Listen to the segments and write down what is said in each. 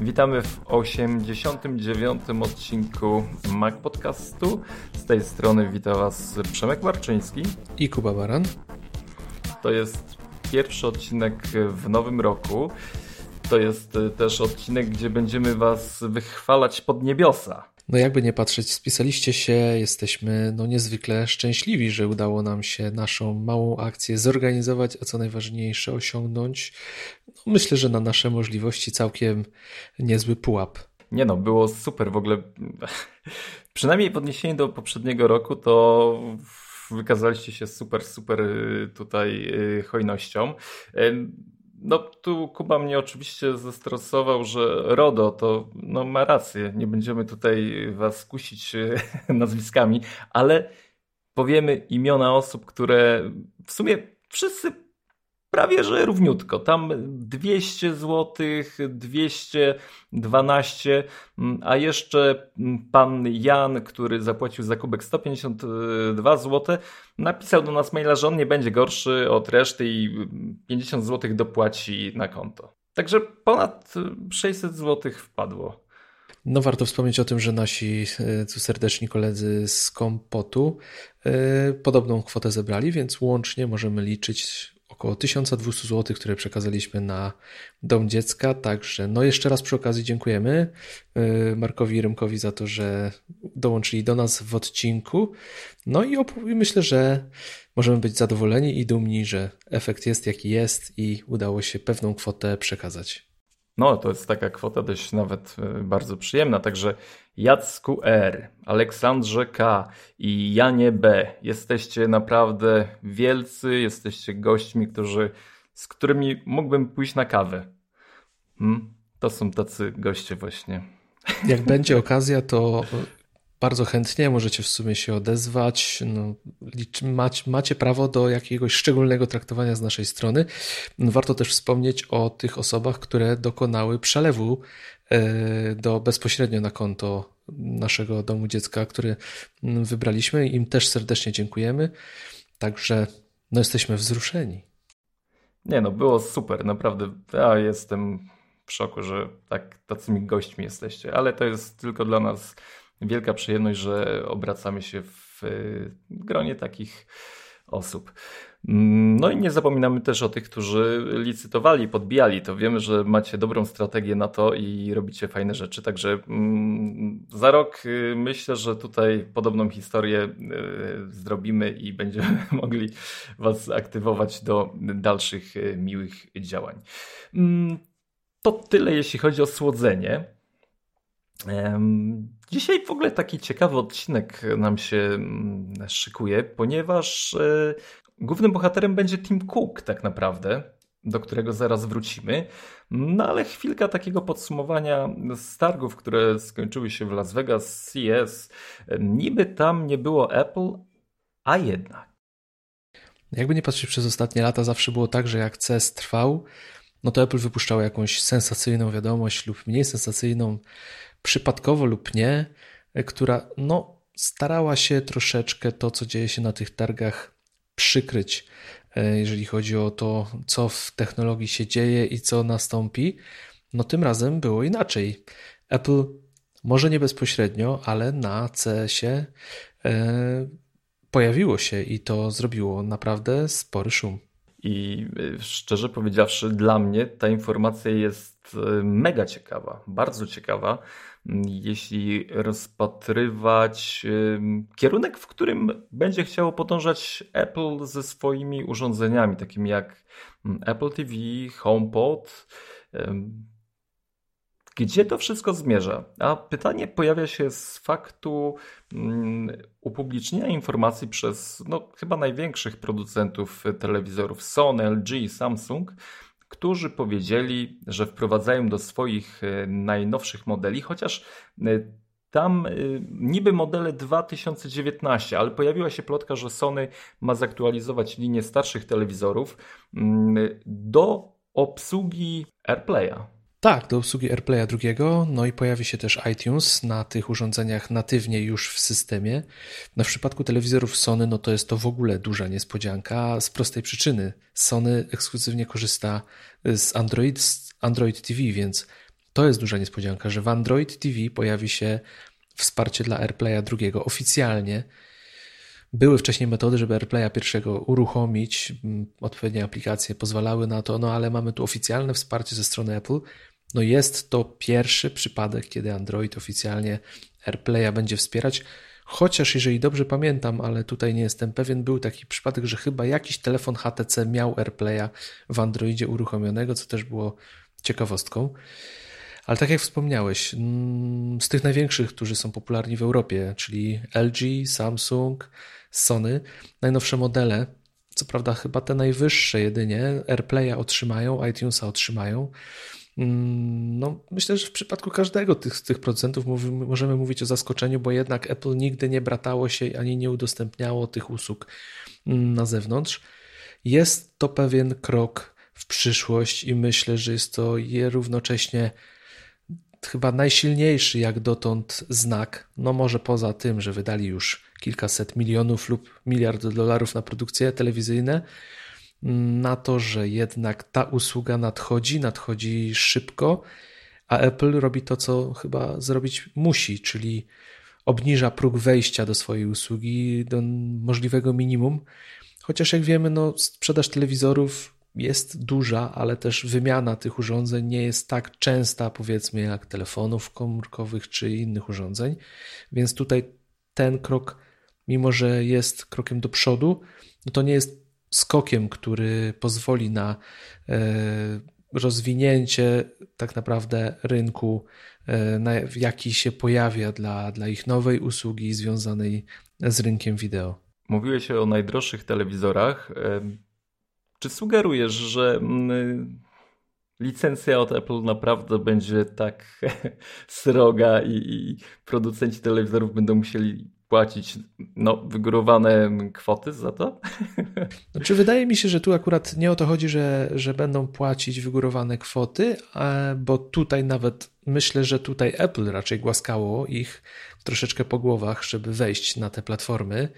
Witamy w 89. odcinku Mac Podcastu. Z tej strony wita Was Przemek Marczyński i Kuba Baran. To jest pierwszy odcinek w nowym roku. To jest też odcinek, gdzie będziemy Was wychwalać pod niebiosa. No jakby nie patrzeć, spisaliście się, jesteśmy no niezwykle szczęśliwi, że udało nam się naszą małą akcję zorganizować, a co najważniejsze osiągnąć. No myślę, że na nasze możliwości całkiem niezły pułap. Nie no, było super w ogóle. Przynajmniej w odniesieniu do poprzedniego roku to wykazaliście się super, super tutaj y, hojnością. No tu Kuba mnie oczywiście zestresował, że RODO to no, ma rację, nie będziemy tutaj was kusić e, nazwiskami, ale powiemy imiona osób, które w sumie wszyscy prawie że równiutko. Tam 200 zł, 212, a jeszcze pan Jan, który zapłacił za kubek 152 zł, napisał do nas maila, że on nie będzie gorszy od reszty i 50 zł dopłaci na konto. Także ponad 600 zł wpadło. No warto wspomnieć o tym, że nasi e, tu serdeczni koledzy z Kompotu e, podobną kwotę zebrali, więc łącznie możemy liczyć około 1200 zł, które przekazaliśmy na Dom Dziecka. Także no jeszcze raz przy okazji dziękujemy y, Markowi i Rymkowi za to, że dołączyli do nas w odcinku. No i myślę, że możemy być zadowoleni i dumni, że efekt jest jaki jest i udało się pewną kwotę przekazać. No, to jest taka kwota dość nawet e, bardzo przyjemna. Także Jacku R, Aleksandrze K i Janie B. Jesteście naprawdę wielcy, jesteście gośćmi, którzy, z którymi mógłbym pójść na kawę. Hmm? To są tacy goście właśnie. Jak będzie okazja, to bardzo chętnie możecie w sumie się odezwać. No, macie, prawo do jakiegoś szczególnego traktowania z naszej strony. Warto też wspomnieć o tych osobach, które dokonały przelewu e, do bezpośrednio na konto naszego domu dziecka, który wybraliśmy. Im też serdecznie dziękujemy. Także no, jesteśmy wzruszeni. Nie no, było super, naprawdę. Ja jestem w szoku, że tak tacymi gośćmi jesteście, ale to jest tylko dla nas wielka przyjemność, że obracamy się w gronie takich osób. No i nie zapominamy też o tych, którzy licytowali, podbijali. To wiemy, że macie dobrą strategię na to i robicie fajne rzeczy. Także mm, za rok y, myślę, że tutaj podobną historię y, zrobimy i będziemy mogli Was aktywować do dalszych y, miłych działań. Mm, to tyle, jeśli chodzi o słodzenie. Dzisiaj w ogóle taki ciekawy odcinek nam się mm, szykuje, ponieważ e, głównym bohaterem będzie Tim Cook tak naprawdę, do którego zaraz wrócimy. No ale chwilka takiego podsumowania z targów, które skończyły się w Las Vegas CES. Niby tam nie było Apple, a jednak. Jakby nie patrzeć przez ostatnie lata, zawsze było tak, że jak CES trwał, no to Apple wypuszczało jakąś sensacyjną wiadomość lub mniej sensacyjną przypadkowo lub nie, która no, starała się troszeczkę to, co dzieje się na tych targach, przykryć, e, jeżeli chodzi o to, co w technologii się dzieje i co nastąpi. No tym razem było inaczej. Apple może nie bezpośrednio, ale na CS-ie pojawiło się i to zrobiło naprawdę spory szum. I szczerze powiedziawszy, dla mnie ta informacja jest mega ciekawa, bardzo ciekawa, jeśli rozpatrywać kierunek, w którym będzie chciało podążać Apple ze swoimi urządzeniami, takimi jak Apple TV, HomePod. Gdzie to wszystko zmierza? A pytanie pojawia się z faktu upublicznienia informacji przez no, chyba największych producentów telewizorów Sony, LG, Samsung którzy powiedzieli, że wprowadzają do swoich e, najnowszych modeli, chociaż e, tam e, niby modele 2019, ale pojawiła się plotka, że Sony ma zaktualizować linię starszych telewizorów mm, do obsługi AirPlaya. Tak, do obsługi AirPlaya drugiego, no i pojawi się też iTunes na tych urządzeniach natywnie już w systemie. No w przypadku telewizorów Sony, no to jest to w ogóle duża niespodzianka z prostej przyczyny. Sony ekskluzywnie korzysta z Android, z Android TV, więc To jest duża niespodzianka, że w Android TV pojawi się wsparcie dla AirPlaya drugiego oficjalnie. Były wcześniej metody, żeby AirPlaya pierwszego uruchomić, mm, odpowiednie aplikacje pozwalały na to, no ale mamy tu oficjalne wsparcie ze strony Apple. No jest to pierwszy przypadek, kiedy Android oficjalnie AirPlaya będzie wspierać. Chociaż jeżeli dobrze pamiętam, ale tutaj nie jestem pewien, był taki przypadek, że chyba jakiś telefon HTC miał AirPlaya w Androidzie uruchomionego, co też było ciekawostką. Ale tak jak wspomniałeś, mm, z tych największych, którzy są popularni w Europie, czyli LG, Samsung, Sony, najnowsze modele, co prawda chyba te najwyższe jedynie, AirPlaya otrzymają, iTunesa otrzymają. Mm, no, myślę, że w przypadku każdego tych, z tych producentów możemy mówić o zaskoczeniu, bo jednak Apple nigdy nie bratało się ani nie udostępniało tych usług mm, na zewnątrz. Jest to pewien krok w przyszłość i myślę, że jest to równocześnie chyba najsilniejszy jak dotąd znak, no może poza tym, że wydali już kilkaset milionów lub miliard dolarów na produkcje telewizyjne, na to, że jednak ta usługa nadchodzi, nadchodzi szybko, a Apple robi to, co chyba zrobić musi, czyli obniża próg wejścia do swojej usługi do możliwego minimum. Chociaż jak wiemy, no, sprzedaż telewizorów jest duża, ale też wymiana tych urządzeń nie jest tak częsta, powiedzmy, jak telefonów komórkowych czy innych urządzeń. Więc tutaj ten krok, mimo że jest krokiem do przodu, no to nie jest skokiem, który pozwoli na e, rozwinięcie tak naprawdę rynku, e, jaki się pojawia dla, dla ich nowej usługi związanej z rynkiem wideo. Mówiłeś o najdroższych telewizorach. Czy sugerujesz, że mm, licencja od Apple naprawdę będzie tak sroga i, i producenci telewizorów będą musieli płacić no, wygórowane kwoty za to? Znaczy, wydaje mi się, że tu akurat nie o to chodzi, że, że będą płacić wygórowane kwoty, bo tutaj nawet myślę, że tutaj Apple raczej głaskało ich troszeczkę po głowach, żeby wejść na te platformy.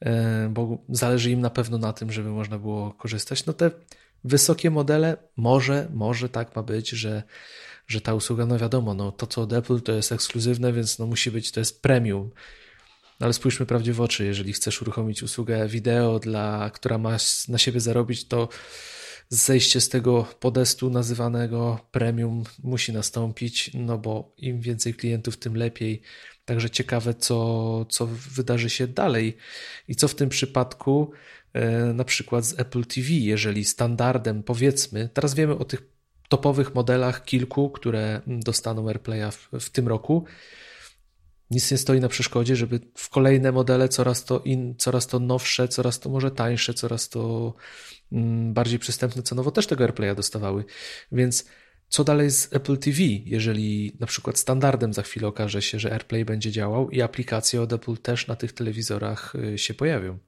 E, bo zależy im na pewno na tym, żeby można było korzystać. No te wysokie modele, może, może tak ma być, że, że ta usługa, no wiadomo, no to co od Apple to jest ekskluzywne, więc no musi być, to jest premium. No ale spójrzmy prawdzie w oczy, jeżeli chcesz uruchomić usługę wideo, dla, która ma na siebie zarobić, to zejście z tego podestu nazywanego premium musi nastąpić, no bo im więcej klientów, tym lepiej. Także ciekawe, co, co wydarzy się dalej i co w tym przypadku e, na przykład z Apple TV, jeżeli standardem powiedzmy, teraz wiemy o tych topowych modelach kilku, które dostaną AirPlaya w, w tym roku. Nic nie stoi na przeszkodzie, żeby w kolejne modele coraz to, in, coraz to nowsze, coraz to może tańsze, coraz to mm, bardziej przystępne cenowo też tego AirPlaya dostawały. Więc co dalej z Apple TV, jeżeli na przykład standardem za chwilę okaże się, że AirPlay będzie działał i aplikacje od Apple też na tych telewizorach y, się pojawią?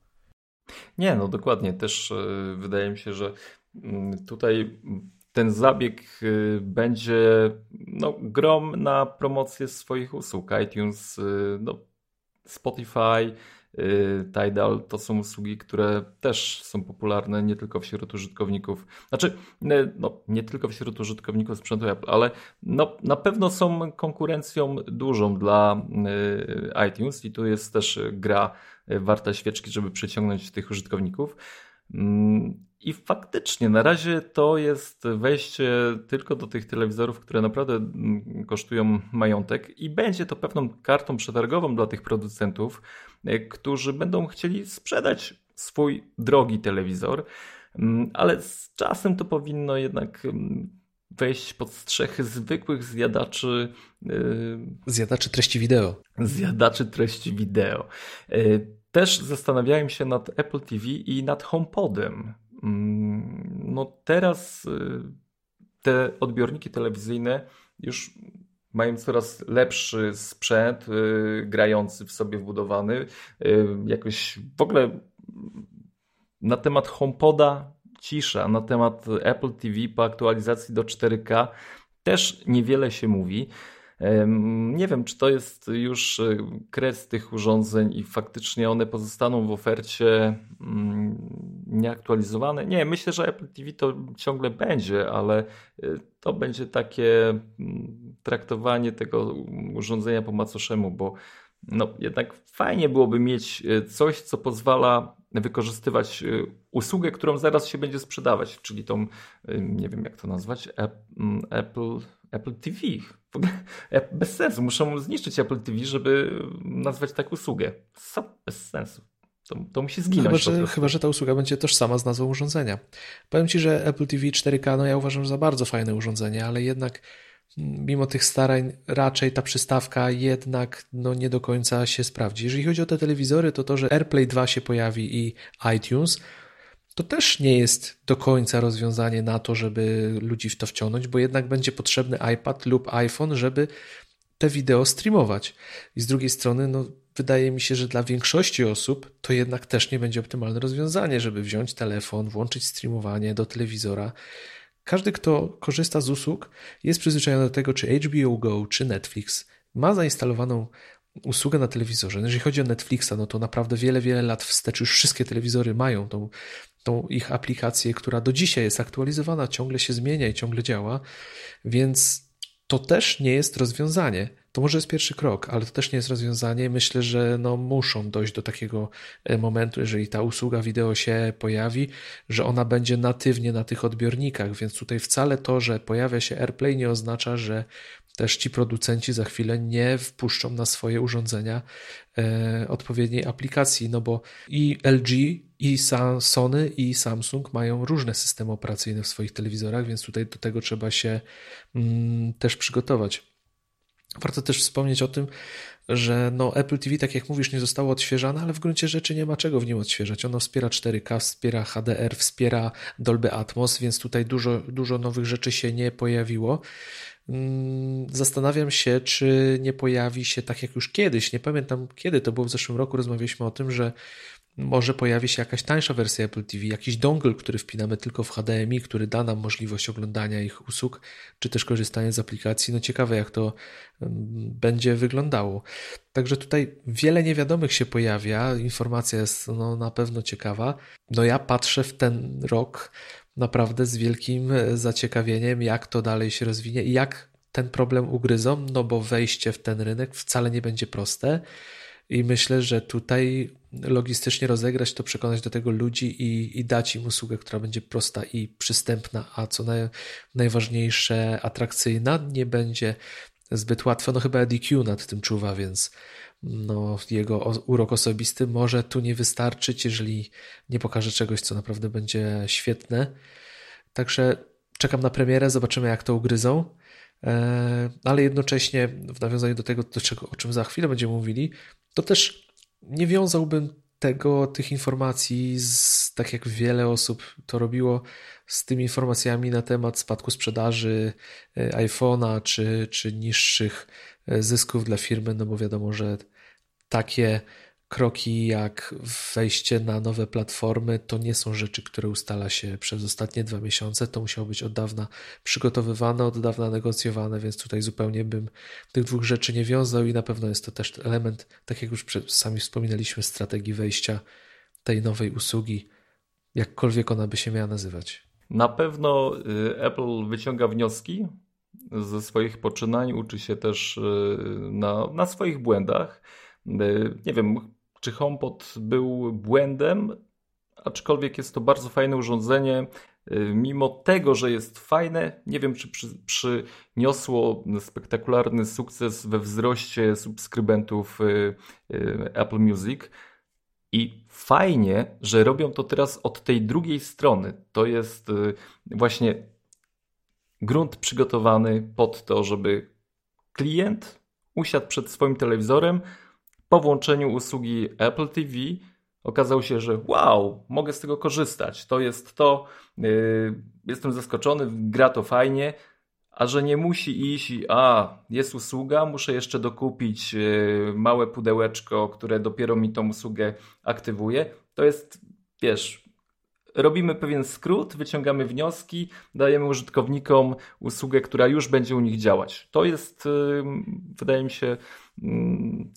Nie, no dokładnie. Też y, wydaje mi się, że mm, tutaj ten zabieg y, będzie no, grom na promocję swoich usług. iTunes, no, Spotify, Y, Tidal to są usługi, które też są popularne nie tylko wśród użytkowników, znaczy y, no, nie tylko wśród użytkowników sprzętu Apple, ale no, na pewno są konkurencją dużą dla y, iTunes i tu jest też gra warta świeczki, żeby przyciągnąć tych użytkowników. Mm, I faktycznie na razie to jest wejście tylko do tych telewizorów, które naprawdę mm, kosztują majątek i będzie to pewną kartą przetargową dla tych producentów, e, którzy będą chcieli sprzedać swój drogi telewizor, mm, ale z czasem to powinno jednak wejść pod strzechy zwykłych zjadaczy. E, zjadaczy treści wideo. Zjadaczy treści wideo. E, też zastanawiałem się nad Apple TV i nad HomePodem. Mm, no teraz y, te odbiorniki telewizyjne już mają coraz lepszy sprzęt y, grający w sobie wbudowany. Y, jakoś w ogóle na temat HomePoda cisza, na temat Apple TV po aktualizacji do 4K też niewiele się mówi. Nie wiem, czy to jest już e, kres tych urządzeń i faktycznie one pozostaną w ofercie. Mm, nieaktualizowane. Nie, myślę, że Apple TV to ciągle będzie, ale to będzie takie mm, traktowanie tego urządzenia po macoszemu, bo no, jednak fajnie byłoby mieć coś, co pozwala wykorzystywać usługę, którą zaraz się będzie sprzedawać, czyli tą, nie wiem jak to nazwać, mm, Apple, Apple TV. Bez sensu, muszą zniszczyć Apple TV, żeby nazwać tak usługę. Bez sensu. To, to musi zginąć. Chyba że, chyba, że ta usługa będzie tożsama z nazwą urządzenia. Powiem Ci, że Apple TV 4K, no ja uważam za bardzo fajne urządzenie, ale jednak mimo tych starań raczej ta przystawka jednak no, nie do końca się sprawdzi. Jeżeli chodzi o te telewizory, to to, że AirPlay 2 się pojawi i iTunes, to też nie jest do końca rozwiązanie na to, żeby ludzi w to wciągnąć, bo jednak będzie potrzebny iPad lub iPhone, żeby te wideo streamować. I z drugiej strony, no, wydaje mi się, że dla większości osób to jednak też nie będzie optymalne rozwiązanie, żeby wziąć telefon, włączyć streamowanie do telewizora. Każdy, kto korzysta z usług, jest przyzwyczajony do tego, czy HBO Go, czy Netflix ma zainstalowaną usługę na telewizorze. Jeżeli chodzi o Netflixa, no to naprawdę wiele, wiele lat wstecz już wszystkie telewizory mają tą, tą ich aplikację, która do dzisiaj jest aktualizowana, ciągle się zmienia i ciągle działa, więc to też nie jest rozwiązanie. To może jest pierwszy krok, ale to też nie jest rozwiązanie. Myślę, że no muszą dojść do takiego e, momentu, jeżeli ta usługa wideo się pojawi, że ona będzie natywnie na tych odbiornikach, więc tutaj wcale to, że pojawia się AirPlay nie oznacza, że też ci producenci za chwilę nie wpuszczą na swoje urządzenia e, odpowiedniej aplikacji, no bo i LG, i Sony, i Samsung mają różne systemy operacyjne w swoich telewizorach, więc tutaj do tego trzeba się mm, też przygotować. Warto też wspomnieć o tym, że no Apple TV, tak jak mówisz, nie zostało odświeżane, ale w gruncie rzeczy nie ma czego w nim odświeżać. Ono wspiera 4K, wspiera HDR, wspiera Dolby Atmos, więc tutaj dużo, dużo nowych rzeczy się nie pojawiło. Mm, zastanawiam się, czy nie pojawi się tak jak już kiedyś. Nie pamiętam kiedy to było w zeszłym roku. Rozmawialiśmy o tym, że może pojawi się jakaś tańsza wersja Apple TV, jakiś dongle, który wpinamy tylko w HDMI, który da nam możliwość oglądania ich usług, czy też korzystania z aplikacji. No ciekawe, jak to będzie wyglądało. Także tutaj wiele niewiadomych się pojawia. Informacja jest no, na pewno ciekawa. No ja patrzę w ten rok naprawdę z wielkim e, zaciekawieniem, jak to dalej się rozwinie i jak ten problem ugryzą, no bo wejście w ten rynek wcale nie będzie proste. I myślę, że tutaj logistycznie rozegrać to, przekonać do tego ludzi i, i dać im usługę, która będzie prosta i przystępna, a co naj, najważniejsze, atrakcyjna, nie będzie zbyt łatwo. No chyba DQ nad tym czuwa, więc no, jego urok osobisty może tu nie wystarczyć, jeżeli nie pokaże czegoś, co naprawdę będzie świetne. Także czekam na premierę, zobaczymy jak to ugryzą. E, ale jednocześnie w nawiązaniu do tego, do czego, o czym za chwilę będziemy mówili, to też nie wiązałbym tego, tych informacji, z, tak jak wiele osób to robiło, z tymi informacjami na temat spadku sprzedaży e, iPhone'a czy, czy niższych e, zysków dla firmy, no bo wiadomo, że takie kroki jak wejście na nowe platformy to nie są rzeczy, które ustala się przez ostatnie dwa miesiące. To musiało być od dawna przygotowywane, od dawna negocjowane, więc tutaj zupełnie bym tych dwóch rzeczy nie wiązał i na pewno jest to też element, tak jak już sami wspominaliśmy, strategii wejścia tej nowej usługi, jakkolwiek ona by się miała nazywać. Na pewno y, Apple wyciąga wnioski ze swoich poczynań, uczy się też y, na, na swoich błędach. Y, nie wiem, czy HomePod był błędem, aczkolwiek jest to bardzo fajne urządzenie. Mimo tego, że jest fajne, nie wiem, czy przy, przyniosło spektakularny sukces we wzroście subskrybentów Apple Music. I fajnie, że robią to teraz od tej drugiej strony. To jest y, właśnie grunt przygotowany pod to, żeby klient usiadł przed swoim telewizorem po włączeniu usługi Apple TV. Okazało się, że wow, mogę z tego korzystać. To jest to, yy, jestem zaskoczony, gra to fajnie a że nie musi iść a, jest usługa, muszę jeszcze dokupić y, małe pudełeczko, które dopiero mi tą usługę aktywuje, to jest, wiesz, robimy pewien skrót, wyciągamy wnioski, dajemy użytkownikom usługę, która już będzie u nich działać. To jest, y, wydaje mi się,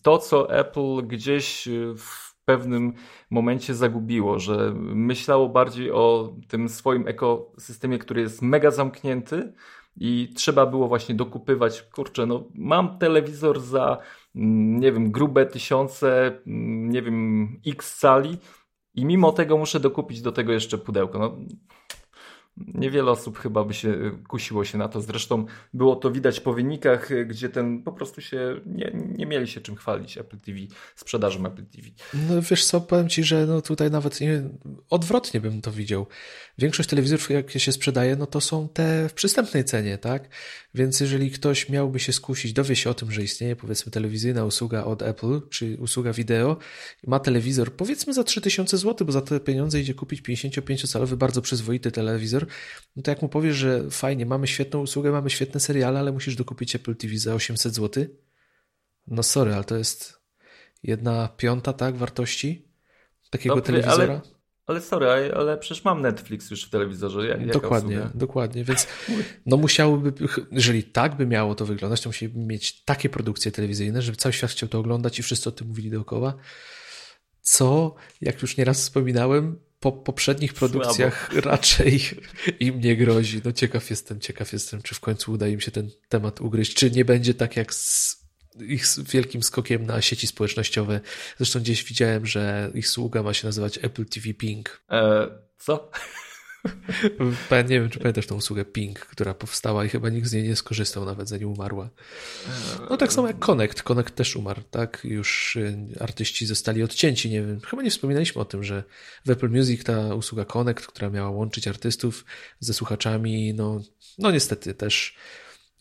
to, co Apple gdzieś w pewnym momencie zagubiło, że myślało bardziej o tym swoim ekosystemie, który jest mega zamknięty i trzeba było właśnie dokupywać, kurczę, no mam telewizor za, mm, nie wiem, grube tysiące, mm, nie wiem, x cali i mimo tego muszę dokupić do tego jeszcze pudełko. No, Niewiele osób chyba by się y, kusiło się na to. Zresztą było to widać po wynikach, y, gdzie ten po prostu się nie, nie mieli się czym chwalić Apple TV, sprzedażą Apple TV. No wiesz co, powiem Ci, że no tutaj nawet nie, odwrotnie bym to widział. Większość telewizorów, jakie się sprzedaje, no to są te w przystępnej cenie, tak? Więc jeżeli ktoś miałby się skusić, dowie się o tym, że istnieje powiedzmy telewizyjna usługa od Apple, czy usługa wideo, ma telewizor powiedzmy za 3000 zł, bo za te pieniądze idzie kupić 55-calowy bardzo przyzwoity telewizor, no to jak mu powiesz, że fajnie, mamy świetną usługę, mamy świetne seriale, ale musisz dokupić Apple TV za 800 zł, no sorry, ale to jest jedna piąta, tak, wartości takiego Dobry, telewizora. Ale, ale sorry, ale przecież mam Netflix już w telewizorze. Jak, dokładnie, dokładnie, więc no musiałoby, jeżeli tak by miało to wyglądać, to musieliby mieć takie produkcje telewizyjne, żeby cały świat chciał to oglądać i wszyscy o tym mówili dookoła, co, jak już nieraz wspominałem, po poprzednich produkcjach Słabo. raczej im nie grozi. No ciekaw jestem, ciekaw jestem, czy w końcu uda im się ten temat ugryźć, czy nie będzie tak jak z ich wielkim skokiem na sieci społecznościowe. Zresztą gdzieś widziałem, że ich sługa ma się nazywać Apple TV Ping. E, co? Nie wiem, czy pamiętasz tą usługę Ping, która powstała i chyba nikt z niej nie skorzystał nawet zanim umarła. No tak samo jak Connect. Connect też umarł, tak? Już y, artyści zostali odcięci, nie wiem. Chyba nie wspominaliśmy o tym, że w Apple Music ta usługa Connect, która miała łączyć artystów ze słuchaczami, no, no niestety też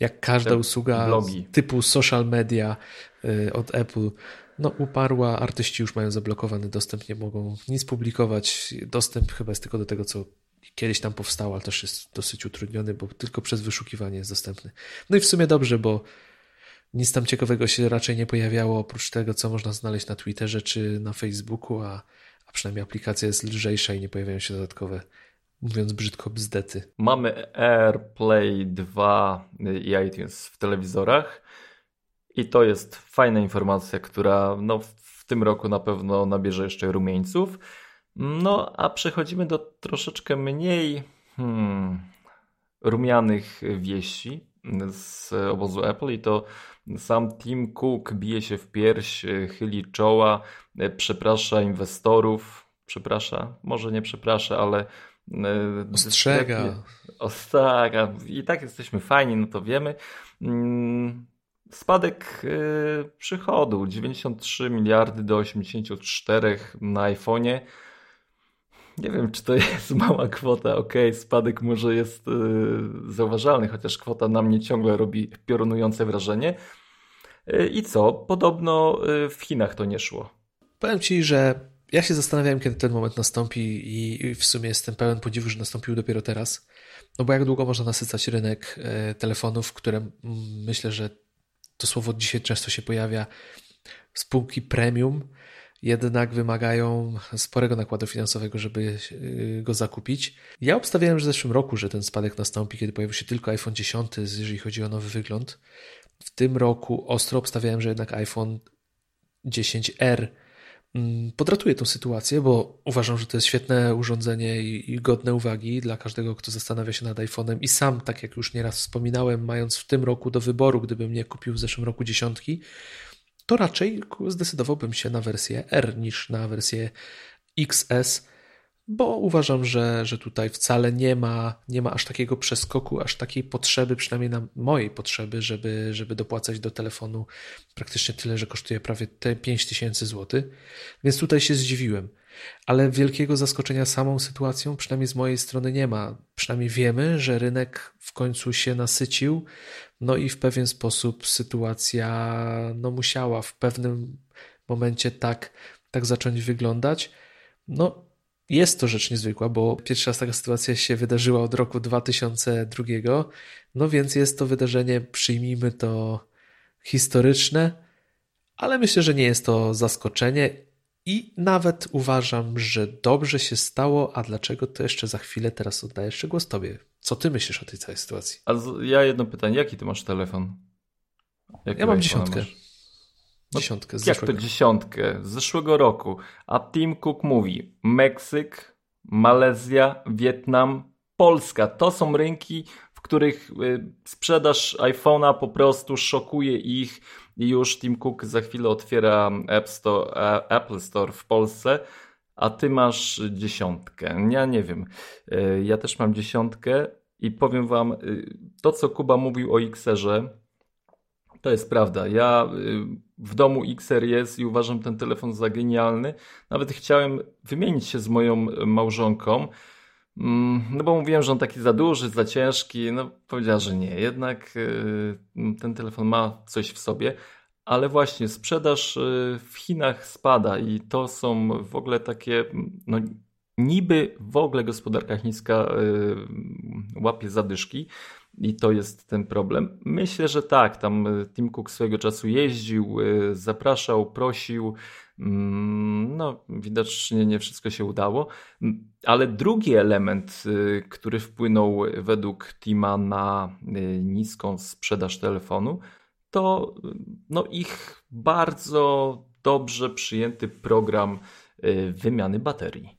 jak każda Te usługa blogi. typu social media y, od Apple, no uparła, artyści już mają zablokowany dostęp, nie mogą nic publikować. Dostęp chyba jest tylko do tego, co kiedyś tam powstało, ale też jest dosyć utrudniony, bo tylko przez wyszukiwanie jest dostępny. No i w sumie dobrze, bo nic tam ciekawego się raczej nie pojawiało, oprócz tego, co można znaleźć na Twitterze czy na Facebooku, a, a przynajmniej aplikacja jest lżejsza i nie pojawiają się dodatkowe mówiąc brzydko, bzdety. Mamy AirPlay 2 i iTunes w telewizorach i to jest fajna informacja, która no, w tym roku na pewno nabierze jeszcze rumieńców. No, a przechodzimy do troszeczkę mniej hmm, rumianych wieści z obozu Apple i to sam Tim Cook bije się w pierś, chyli czoła, przeprasza inwestorów, przeprasza, może nie przeprasza, ale Ostrzega. Ostrzega. I tak jesteśmy fajni, no to wiemy. Mm, spadek e, przychodu 93 miliardy do 84 na iPhone'ie. Nie wiem, czy to jest mała kwota. Ok, spadek może jest yy, zauważalny, chociaż kwota na mnie ciągle robi piorunujące wrażenie. I co? Podobno w Chinach to nie szło. Powiem Ci, że ja się zastanawiałem, kiedy ten moment nastąpi i w sumie jestem pełen podziwu, że nastąpił dopiero teraz. No bo jak długo można nasycać rynek telefonów, które myślę, że to słowo dzisiaj często się pojawia, spółki premium, jednak wymagają sporego nakładu finansowego, żeby y, go zakupić. Ja obstawiałem, że w zeszłym roku, że ten spadek nastąpi, kiedy pojawił się tylko iPhone 10, jeżeli chodzi o nowy wygląd. W tym roku ostro obstawiałem, że jednak iPhone 10R mm, podratuje tę sytuację, bo uważam, że to jest świetne urządzenie i, godne uwagi dla każdego, kto zastanawia się nad iPhone'em. I sam, tak jak już nieraz wspominałem, mając w tym roku do wyboru, gdybym nie kupił w zeszłym roku dziesiątki, to raczej zdecydowałbym się na wersję R niż na wersję XS, bo uważam, że, że tutaj wcale nie ma, nie ma aż takiego przeskoku, aż takiej potrzeby, przynajmniej na mojej potrzeby, żeby, żeby dopłacać do telefonu praktycznie tyle, że kosztuje prawie te 5000 zł. Więc tutaj się zdziwiłem. Ale wielkiego zaskoczenia samą sytuacją, przynajmniej z mojej strony, nie ma. Przynajmniej wiemy, że rynek w końcu się nasycił, no i w pewien sposób sytuacja no, musiała w pewnym momencie tak, tak zacząć wyglądać. No, jest to rzecz niezwykła, bo pierwsza raz taka sytuacja się wydarzyła od roku 2002, no więc jest to wydarzenie, przyjmijmy to historyczne, ale myślę, że nie jest to zaskoczenie i nawet uważam, że dobrze się stało, a dlaczego to jeszcze za chwilę teraz oddaję jeszcze głos Tobie. Co Ty myślisz o tej całej sytuacji? A ja jedno pytanie, jaki Ty masz telefon? Ja mam dziesiątkę. No, dziesiątkę z Jak to dziesiątkę? Z zeszłego roku. A Tim Cook mówi Meksyk, Malezja, Wietnam, Polska. To są rynki, w których y, sprzedaż iPhone'a po prostu szokuje ich i już Tim Cook za chwilę otwiera App Store, Apple Store w Polsce, a ty masz dziesiątkę. Ja nie wiem. Y, ja też mam dziesiątkę i powiem wam, y, to co Kuba mówił o Xerze, to jest prawda. Ja w domu XR jest i uważam ten telefon za genialny. Nawet chciałem wymienić się z moją małżonką, mm, no bo mówiłem, że on taki za duży, za ciężki. No powiedziała, że nie. Jednak y, ten telefon ma coś w sobie. Ale właśnie sprzedaż y, w Chinach spada i to są w ogóle takie, no niby w ogóle gospodarka chińska y, łapie zadyszki. I to jest ten problem. Myślę, że tak. Tam e, Tim Cook swojego czasu jeździł, e, zapraszał, prosił. Mm, no, widocznie nie wszystko się udało. Mm, ale drugi element, e, który wpłynął według Tima na niską sprzedaż telefonu, to no, ich bardzo dobrze przyjęty program wymiany baterii.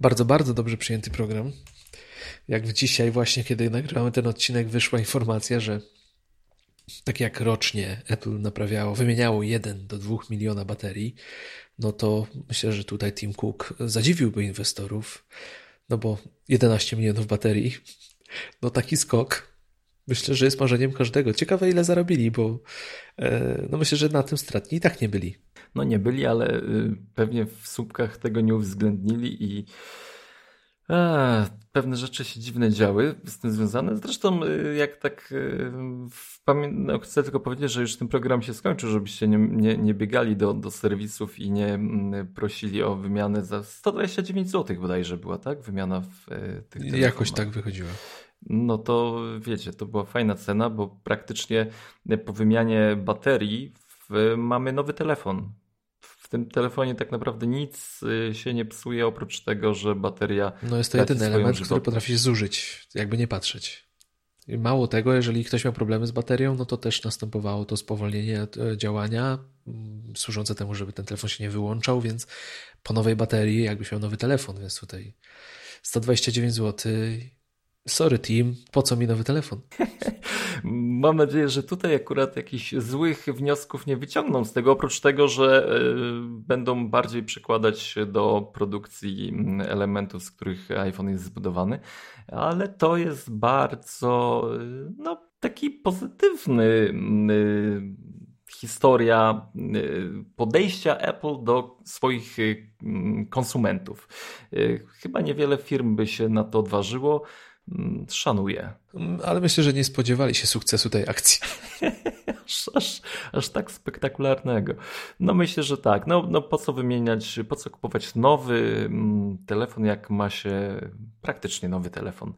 Bardzo, bardzo dobrze przyjęty program jak dzisiaj właśnie, kiedy nagrywamy ten odcinek, wyszła informacja, że tak jak rocznie Apple naprawiało, wymieniało 1 do 2 miliona baterii, no to myślę, że tutaj Tim Cook zadziwiłby inwestorów, no bo 11 milionów baterii, no taki skok, myślę, że jest marzeniem każdego. Ciekawe ile zarobili, bo e, no myślę, że na tym stratni i tak nie byli. No nie byli, ale y, pewnie w słupkach tego nie uwzględnili i a, pewne rzeczy się dziwne działy z tym związane. Zresztą, y, jak tak y, pamię... no, chcę tylko powiedzieć, że już ten program się skończył, żebyście nie, nie, nie biegali do, do serwisów i nie mm, prosili o wymianę za 129 zł bodajże była, tak? Wymiana w y, tych telefonach. Jakoś tak wychodziła. No to wiecie, to była fajna cena, bo praktycznie po wymianie baterii w, mamy nowy telefon w tym telefonie tak naprawdę nic y, się nie psuje, oprócz tego, że bateria. No jest to jedyny element, żywotność. który potrafi zużyć, jakby nie patrzeć. I mało tego, jeżeli ktoś miał problemy z baterią, no to też następowało to spowolnienie e, działania, mm, służące temu, żeby ten telefon się nie wyłączał, więc po nowej baterii jakbyś miał nowy telefon, więc tutaj 129 zł Sorry team, po co mi nowy telefon? Mam nadzieję, że tutaj akurat jakichś złych wniosków nie wyciągną z tego, oprócz tego, że y, będą bardziej przykładać się do produkcji mm, elementów, z których iPhone jest zbudowany, ale to jest bardzo y, no, taki pozytywny y, historia podejścia Apple do swoich konsumentów. Chyba niewiele firm by się na to odważyło. Mm, szanuję. Ale myślę, że nie spodziewali się sukcesu tej akcji. aż, aż, aż, tak spektakularnego. No myślę, że tak. No, no po co wymieniać, po co kupować nowy mm, telefon, jak ma się praktycznie nowy telefon.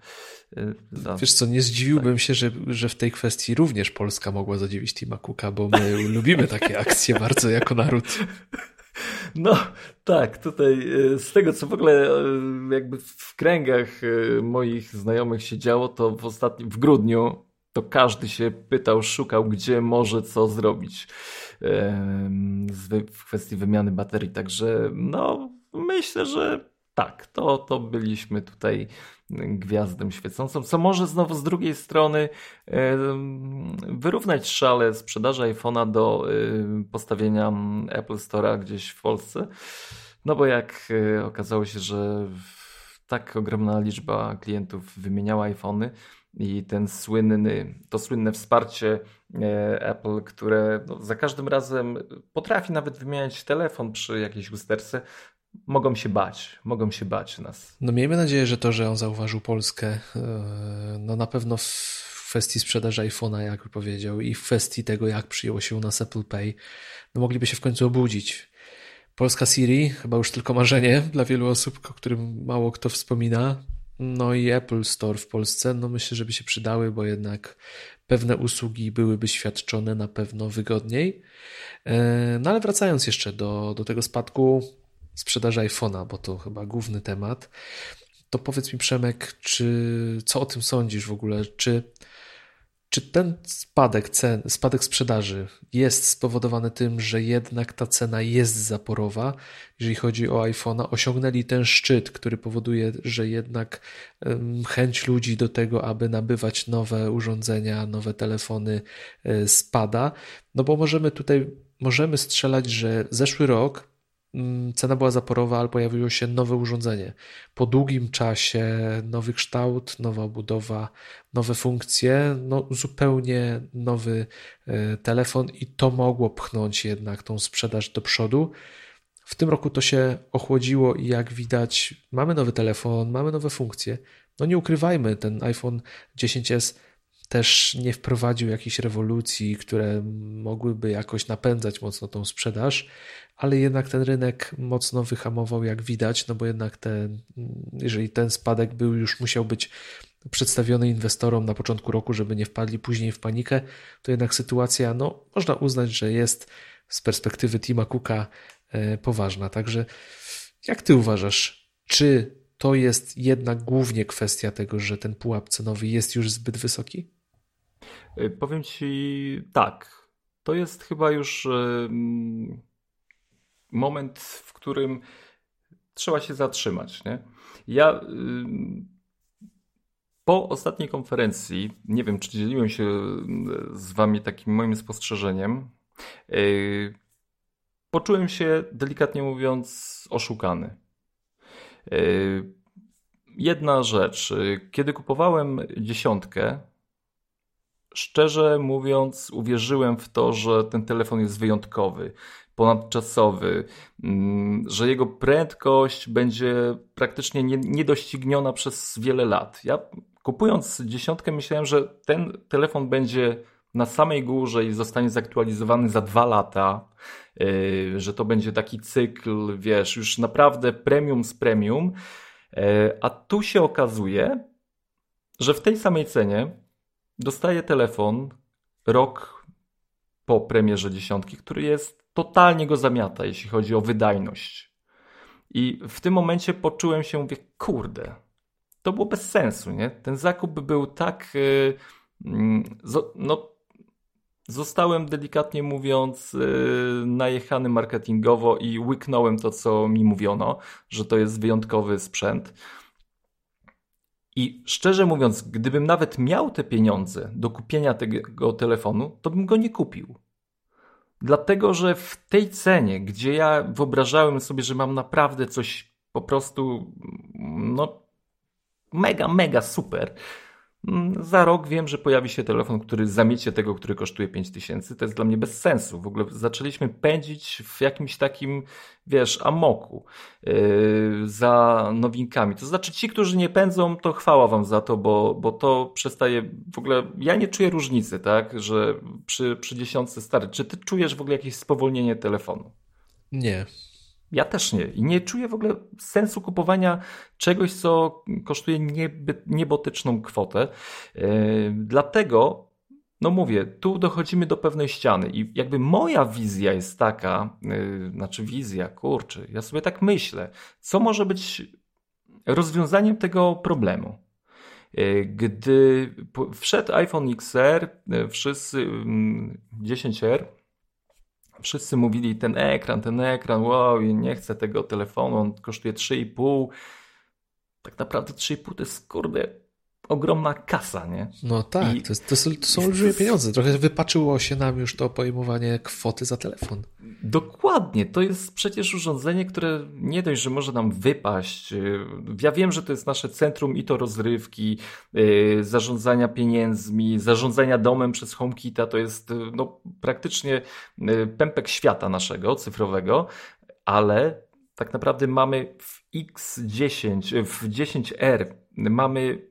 Y, za... Wiesz co, nie zdziwiłbym tak. się, że, że w tej kwestii również Polska mogła zadziwić Tima Cooka, bo my lubimy takie akcje bardzo jako naród. No tak, tutaj e, z tego co w ogóle e, jakby w kręgach e, moich znajomych się działo, to w ostatnim, w grudniu to każdy się pytał, szukał, gdzie może co zrobić w kwestii wymiany baterii. Także no myślę, że tak, to, to byliśmy tutaj gwiazdą świecącą, co może znowu z drugiej strony wyrównać szale sprzedaży iPhone'a do postawienia Apple Store'a gdzieś w Polsce. No bo jak e, okazało się, że tak ogromna liczba klientów wymieniała iPhony i ten słynny, to słynne wsparcie e, Apple, które no, za każdym razem potrafi nawet wymieniać telefon przy jakiejś usterce, mogą się bać, mogą się bać nas. No miejmy nadzieję, że to, że on zauważył Polskę, e, no na pewno w kwestii sprzedaży iPhone'a, jak powiedział, i w kwestii tego, jak przyjęło się u nas Apple Pay, no mogliby się w końcu obudzić. Polska Siri, chyba już tylko marzenie dla wielu osób, o którym mało kto wspomina. No i Apple Store w Polsce, no myślę, żeby się przydały, bo jednak pewne usługi byłyby świadczone na pewno wygodniej. E, no ale wracając jeszcze do, do tego spadku, sprzedaży iPhone'a, bo to chyba główny temat, to powiedz mi Przemek, czy co o tym sądzisz w ogóle? Czy czy ten spadek cen, spadek sprzedaży jest spowodowany tym, że jednak ta cena jest zaporowa, jeżeli chodzi o iPhone'a, osiągnęli ten szczyt, który powoduje, że jednak chęć ludzi do tego, aby nabywać nowe urządzenia, nowe telefony e, spada, no bo możemy tutaj możemy strzelać, że zeszły rok cena była zaporowa, ale pojawiło się nowe urządzenie. Po długim czasie nowy kształt, nowa budowa, nowe funkcje, no zupełnie nowy e, telefon i to mogło pchnąć jednak tą sprzedaż do przodu. W tym roku to się ochłodziło i jak widać, mamy nowy telefon, mamy nowe funkcje. No nie ukrywajmy, ten iPhone 10s też nie wprowadził jakichś rewolucji, które mogłyby jakoś napędzać mocno tą sprzedaż, ale jednak ten rynek mocno wyhamował, jak widać, no bo jednak ten, jeżeli ten spadek był, już musiał być przedstawiony inwestorom na początku roku, żeby nie wpadli później w panikę, to jednak sytuacja, no, można uznać, że jest z perspektywy Tima Cooka e, poważna. Także jak ty uważasz, czy to jest jednak głównie kwestia tego, że ten pułap cenowy jest już zbyt wysoki? E, powiem ci tak. To jest chyba już moment, w którym trzeba się zatrzymać. Nie? Ja po ostatniej konferencji, nie wiem, czy dzieliłem się z Wami takim moim spostrzeżeniem, y, poczułem się, delikatnie mówiąc, oszukany. Y, jedna rzecz. Kiedy kupowałem dziesiątkę, szczerze mówiąc, uwierzyłem w to, że ten telefon jest wyjątkowy, ponadczasowy, mm, że jego prędkość będzie praktycznie niedościgniona przez wiele lat. Ja kupując dziesiątkę myślałem, że ten telefon będzie na samej górze i zostanie zaktualizowany za dwa lata, yy, że to będzie taki cykl, wiesz, już naprawdę premium z premium, yy, a tu się okazuje, że w tej samej cenie dostaję telefon rok po premierze dziesiątki, który jest totalnie go zamiata, jeśli chodzi o wydajność. I w tym momencie poczułem się, mówię, kurde, to było bez sensu, nie? Ten zakup był tak, yy, no, zostałem delikatnie mówiąc yy, najechany marketingowo i łyknąłem to, co mi mówiono, że to jest wyjątkowy sprzęt. I szczerze mówiąc, gdybym nawet miał te pieniądze do kupienia tego telefonu, to bym go nie kupił. Dlatego, że w tej cenie, gdzie ja wyobrażałem sobie, że mam naprawdę coś po prostu, no, mega, mega super, Mm, za rok wiem, że pojawi się telefon, który zamiecie tego, który kosztuje 5000. To jest dla mnie bez sensu. W ogóle zaczęliśmy pędzić w jakimś takim, wiesz, amoku yy, za nowinkami. To znaczy, ci, którzy nie pędzą, to chwała wam za to, bo, bo to przestaje w ogóle. Ja nie czuję różnicy, tak, że przy, przy dziesiątce stary. Czy ty czujesz w ogóle jakieś spowolnienie telefonu? Nie. Ja też nie. I nie czuję w ogóle sensu kupowania czegoś, co kosztuje nieby, niebotyczną kwotę. Yy, dlatego, no mówię, tu dochodzimy do pewnej ściany. I jakby moja wizja jest taka, yy, znaczy wizja, kurczę, ja sobie tak myślę, co może być rozwiązaniem tego problemu. Yy, gdy wszedł iPhone XR, wszyscy 10R, mm, wszyscy mówili ten ekran, ten ekran, wow, nie chcę tego telefonu, on kosztuje 3,5. Tak naprawdę 3,5 to jest kurde ogromna kasa, nie? No tak, I... to, jest, to, są, to są olbrzymie pieniądze. Trochę wypaczyło się nam już to pojmowanie kwoty za telefon. Dokładnie, to jest przecież urządzenie, które nie dość, że może nam wypaść. Y, ja wiem, że to jest nasze centrum i to rozrywki, yy, zarządzania pieniędzmi, zarządzania domem przez HomeKita. To jest y, no, praktycznie pępek świata naszego cyfrowego, ale tak naprawdę mamy w X10, w 10R mamy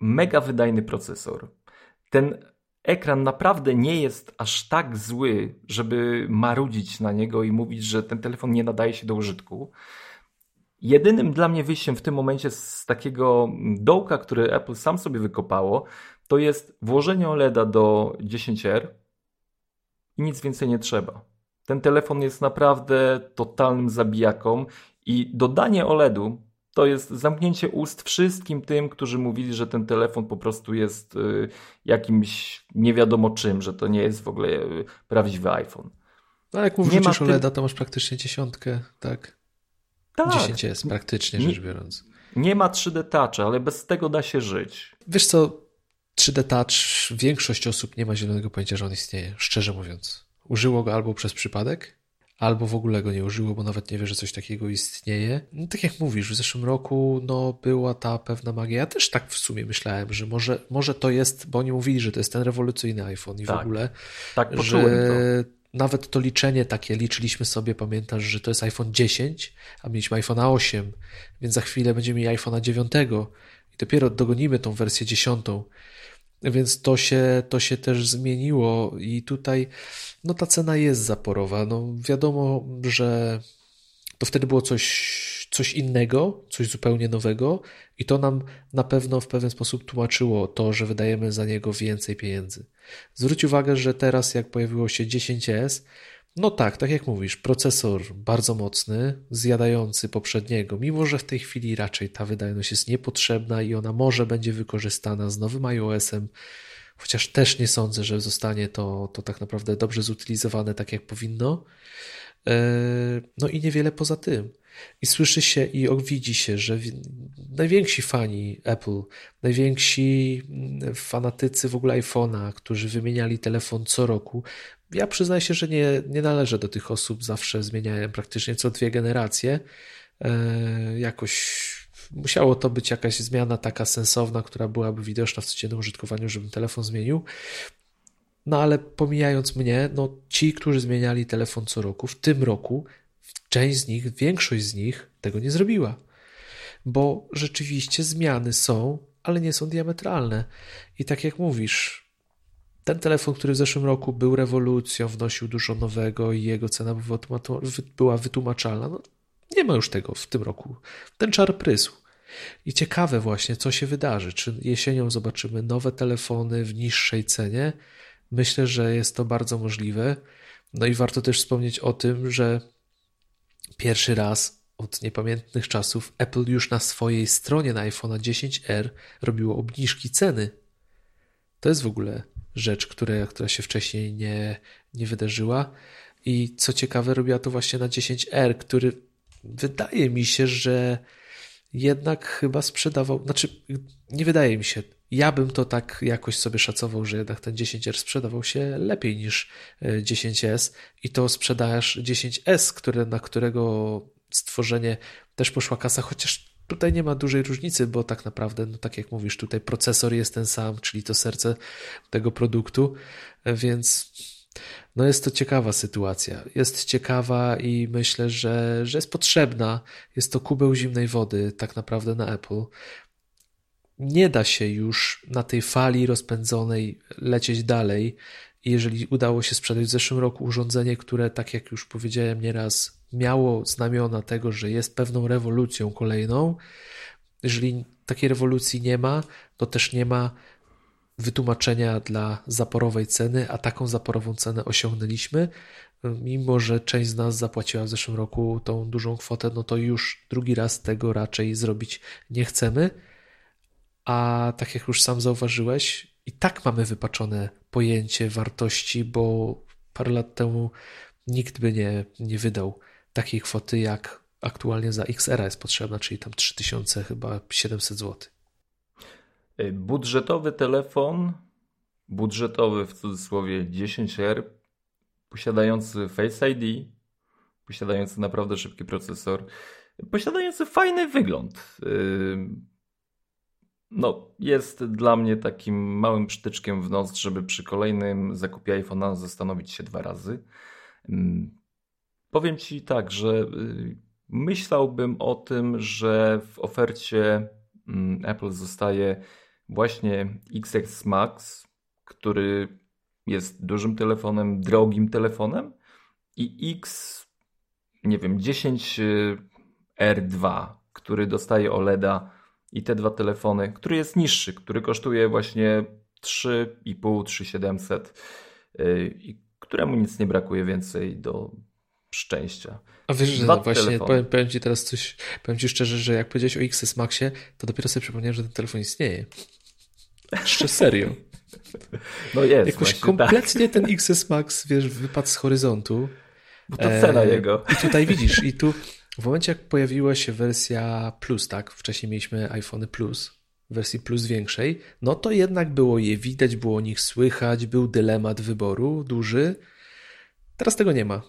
mega wydajny procesor. Ten ekran naprawdę nie jest aż tak zły, żeby marudzić na niego i mówić, że ten telefon nie nadaje się do użytku. Jedynym dla mnie wyjściem w tym momencie z takiego dołka, który Apple sam sobie wykopało, to jest włożenie OLEDa do 10R i nic więcej nie trzeba. Ten telefon jest naprawdę totalnym zabijaką i dodanie OLEDu to jest zamknięcie ust wszystkim tym, którzy mówili, że ten telefon po prostu jest y, jakimś nie wiadomo czym, że to nie jest w ogóle y, prawdziwy iPhone. No jak mówisz, że OLEDa, to masz praktycznie dziesiątkę, tak? Tak. 10 jest praktycznie rzecz biorąc. Nie ma 3D Touch, ale bez tego da się żyć. Wiesz co, 3D Touch, większość osób nie ma zielonego pojęcia, że on istnieje, szczerze mówiąc. Użyło go albo przez przypadek, albo w ogóle go nie użyło, bo nawet nie wie, że coś takiego istnieje. No, tak jak mówisz, w zeszłym roku no, była ta pewna magia. Ja też tak w sumie myślałem, że może, może to jest, bo oni mówili, że to jest ten rewolucyjny iPhone i tak, w ogóle, tak że to. nawet to liczenie takie, liczyliśmy sobie, pamiętasz, że to jest iPhone 10, a mieliśmy iPhone 8, więc za chwilę będziemy mieli iPhone'a 9 i dopiero dogonimy tą wersję 10. Więc to się, to się też zmieniło i tutaj no ta cena jest zaporowa. No wiadomo, że to wtedy było coś, coś innego, coś zupełnie nowego i to nam na pewno w pewien sposób tłumaczyło to, że wydajemy za niego więcej pieniędzy. Zwróć uwagę, że teraz jak pojawiło się 10S, no tak, tak jak mówisz, procesor bardzo mocny, zjadający poprzedniego, mimo że w tej chwili raczej ta wydajność jest niepotrzebna i ona może będzie wykorzystana z nowym iOS-em, chociaż też nie sądzę, że zostanie to, to tak naprawdę dobrze zutylizowane tak jak powinno. E, no i niewiele poza tym. I słyszy się i widzi się, że najwięksi fani Apple, najwięksi mm, fanatycy w ogóle iPhone'a, którzy wymieniali telefon co roku, ja przyznaję się, że nie, nie należę do tych osób, zawsze zmieniałem praktycznie co dwie generacje. E, jakoś musiało to być jakaś zmiana taka sensowna, która byłaby widoczna w codziennym użytkowaniu, żebym telefon zmienił. No ale pomijając mnie, no ci, którzy zmieniali telefon co roku, w tym roku część z nich, większość z nich tego nie zrobiła. Bo rzeczywiście zmiany są, ale nie są diametralne. I tak jak mówisz, ten telefon, który w zeszłym roku był rewolucją, wnosił dużo nowego i jego cena była wytłumaczalna, no, nie ma już tego w tym roku. Ten czar prysł. I ciekawe właśnie, co się wydarzy. Czy jesienią zobaczymy nowe telefony w niższej cenie? Myślę, że jest to bardzo możliwe. No i warto też wspomnieć o tym, że pierwszy raz od niepamiętnych czasów Apple już na swojej stronie na iPhone 10R robiło obniżki ceny. To jest w ogóle rzecz, która, która się wcześniej nie, nie wydarzyła. I co ciekawe, robiła to właśnie na 10R, który wydaje mi się, że jednak chyba sprzedawał, znaczy nie wydaje mi się, ja bym to tak jakoś sobie szacował, że jednak ten 10R sprzedawał się lepiej niż 10S e, i to sprzedaż 10S, które, na którego stworzenie też poszła kasa, chociaż tutaj nie ma dużej różnicy, bo tak naprawdę, no tak jak mówisz, tutaj procesor jest ten sam, czyli to serce tego produktu, więc no jest to ciekawa sytuacja. Jest ciekawa i myślę, że, że jest potrzebna. Jest to kubeł zimnej wody tak naprawdę na Apple. Nie da się już na tej fali rozpędzonej lecieć dalej. Jeżeli udało się sprzedać w zeszłym roku urządzenie, które, tak jak już powiedziałem nieraz, miało znamiona tego, że jest pewną rewolucją kolejną, jeżeli takiej rewolucji nie ma, to też nie ma wytłumaczenia dla zaporowej ceny, a taką zaporową cenę osiągnęliśmy. Mimo, że część z nas zapłaciła w zeszłym roku tą dużą kwotę, no to już drugi raz tego raczej zrobić nie chcemy. A tak jak już sam zauważyłeś, i tak mamy wypaczone pojęcie wartości, bo parę lat temu nikt by nie, nie wydał takiej kwoty, jak aktualnie za XR jest potrzebna, czyli tam 3000 chyba 700 zł. Y, budżetowy telefon, budżetowy w cudzysłowie 10R, posiadający Face ID, posiadający naprawdę szybki procesor, posiadający fajny wygląd. Y, no, jest dla mnie takim małym przytyczkiem w nos, żeby przy kolejnym zakupie iPhone'a zastanowić się dwa razy. Powiem Ci tak, że y, myślałbym o tym, że w ofercie mm, Apple zostaje właśnie XX Max, który jest dużym telefonem, drogim telefonem i X, nie wiem, 10R2, który dostaje OLEDa i te dwa telefony, który jest niższy, który kosztuje właśnie 3,5, 3700 y, i któremu nic nie brakuje więcej do szczęścia. A wiesz, że właśnie powiem, powiem, ci teraz coś, powiem ci szczerze, że jak powiedziałeś o XS Maxie, to dopiero sobie przypomniałem, że ten telefon istnieje. Jeszcze serio. No jest. Jakoś tak. kompletnie tak. ten XS Max, wiesz, wypadł z horyzontu. Bo to cena e, jego. I tutaj widzisz, i tu w momencie, jak pojawiła się wersja Plus, tak? Wcześniej mieliśmy iPhony Plus, wersji Plus większej, no to jednak było je widać, było o nich słychać, był dylemat wyboru duży. Teraz tego nie ma.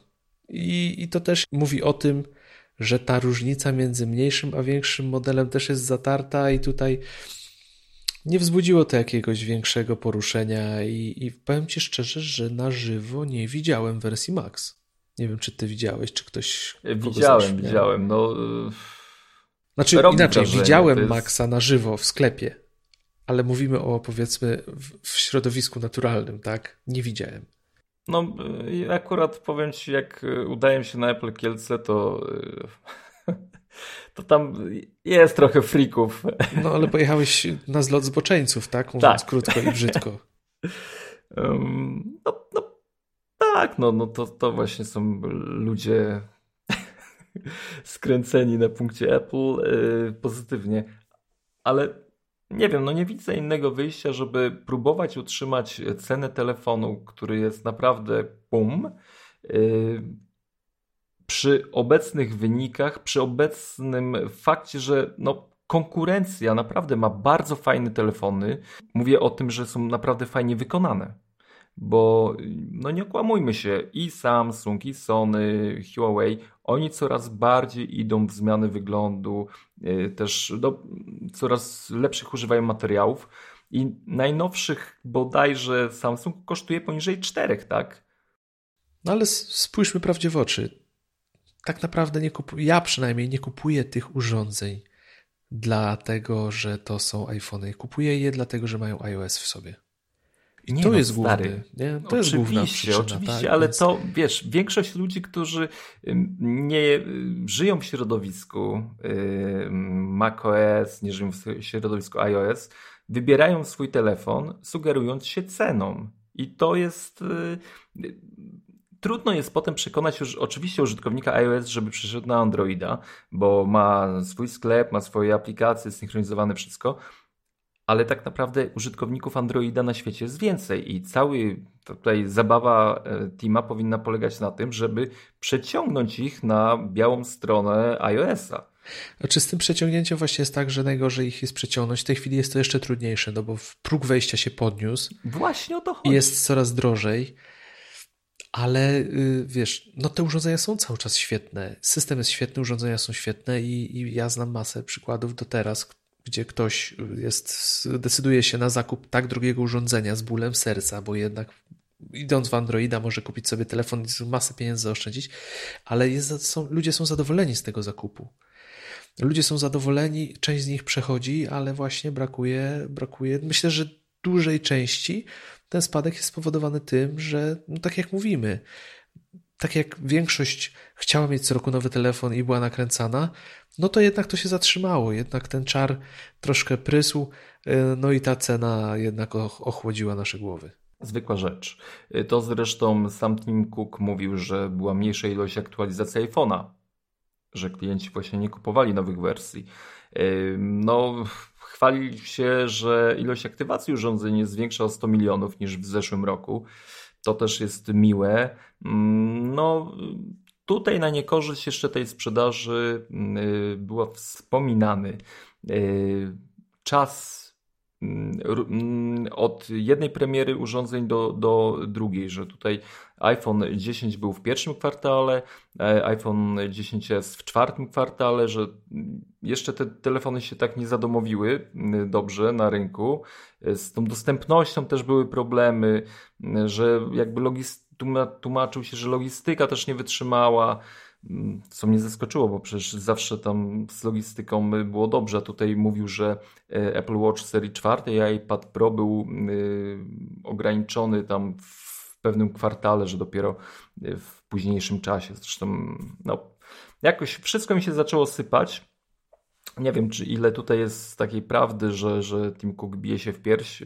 I, I to też mówi o tym, że ta różnica między mniejszym a większym modelem też jest zatarta i tutaj nie wzbudziło to jakiegoś większego poruszenia i, i powiem Ci szczerze, że na żywo nie widziałem wersji Max. Nie wiem, czy Ty widziałeś, czy ktoś... Widziałem, widziałem. No, znaczy inaczej, widziałem jest... Maxa na żywo w sklepie, ale mówimy o powiedzmy w, w środowisku naturalnym, tak? Nie widziałem. No, y, akurat powiem Ci, jak y, udaje się na Apple Kielce, to y, to tam jest trochę frików. No, ale pojechałeś na zlot zboczeńców, tak? Mówiąc tak. krótko i brzydko. No, no, tak, no, no to, to właśnie są ludzie skręceni na punkcie Apple yy, pozytywnie, ale nie wiem, no nie widzę innego wyjścia, żeby próbować utrzymać cenę telefonu, który jest naprawdę pum, yy, przy obecnych wynikach, przy obecnym fakcie, że no, konkurencja naprawdę ma bardzo fajne telefony. Mówię o tym, że są naprawdę fajnie wykonane. Bo no nie okłamujmy się, i Samsung, i Sony, Huawei, oni coraz bardziej idą w zmiany wyglądu, yy, też do, coraz lepszych używają materiałów. I najnowszych bodajże Samsung kosztuje poniżej 4, tak? No ale spójrzmy prawdzie w oczy tak naprawdę nie kupuję, ja przynajmniej nie kupuję tych urządzeń dlatego, że to są iPhony. Kupuję je dlatego, że mają iOS w sobie. I nie to no, jest główny, nie? To oczywiście, jest główna przyczyna, Oczywiście, tak? ale Więc... to, wiesz, większość ludzi, którzy nie żyją w środowisku macOS, nie żyją w środowisku iOS, wybierają swój telefon, sugerując się ceną. I to jest y, Trudno jest potem przekonać już oczywiście użytkownika iOS, żeby przeszedł na Androida, bo ma swój sklep, ma swoje aplikacje, synchronizowane wszystko, ale tak naprawdę użytkowników Androida na świecie jest więcej i cały tutaj zabawa e, Tima powinna polegać na tym, żeby przeciągnąć ich na białą stronę iOS-a. Czy z tym przeciągnięciem właśnie jest tak, że najgorzej ich jest przeciągnąć? W tej chwili jest to jeszcze trudniejsze, no bo próg wejścia się podniósł. Właśnie o to chodzi. Jest coraz drożej. Ale y, wiesz, no te urządzenia są cały czas świetne. System jest świetny, urządzenia są świetne i, i ja znam masę przykładów do teraz, gdzie ktoś jest, decyduje się na zakup tak drugiego urządzenia z bólem serca, bo jednak idąc w Androida może kupić sobie telefon i masę pieniędzy zaoszczędzić, ale jest, są, ludzie są zadowoleni z tego zakupu. Ludzie są zadowoleni, część z nich przechodzi, ale właśnie brakuje, brakuje, myślę, że dużej części ten spadek jest spowodowany tym, że, no tak jak mówimy, tak jak większość chciała mieć co roku nowy telefon i była nakręcana, no to jednak to się zatrzymało. Jednak ten czar troszkę prysł, y, no i ta cena jednak ochłodziła nasze głowy. Zwykła rzecz. Y, to zresztą sam Tim Cook mówił, że była mniejsza ilość aktualizacji iPhone'a, że klienci właśnie nie kupowali nowych wersji. Y, no, chwalił się, że ilość aktywacji urządzeń jest większa o 100 milionów niż w zeszłym roku. To też jest miłe. Mm, no, tutaj na niekorzyść jeszcze tej sprzedaży y, była wspominany y, czas Mm, od jednej premiery urządzeń do, do drugiej, że tutaj iPhone 10 był w pierwszym kwartale, e, iPhone 10s w czwartym kwartale, że jeszcze te telefony się tak nie zadomowiły mm, dobrze na rynku. E, z tą dostępnością też były problemy, mm, że jakby logist tłumaczył się, że logistyka też nie wytrzymała co mnie zaskoczyło, bo przecież zawsze tam z logistyką było dobrze. A tutaj mówił, że e, Apple Watch serii 4 i iPad Pro był e, ograniczony tam w pewnym kwartale, że dopiero w późniejszym czasie. Zresztą no, jakoś wszystko mi się zaczęło sypać. Nie wiem, czy ile tutaj jest takiej prawdy, że, że Tim Cook bije się w pierś.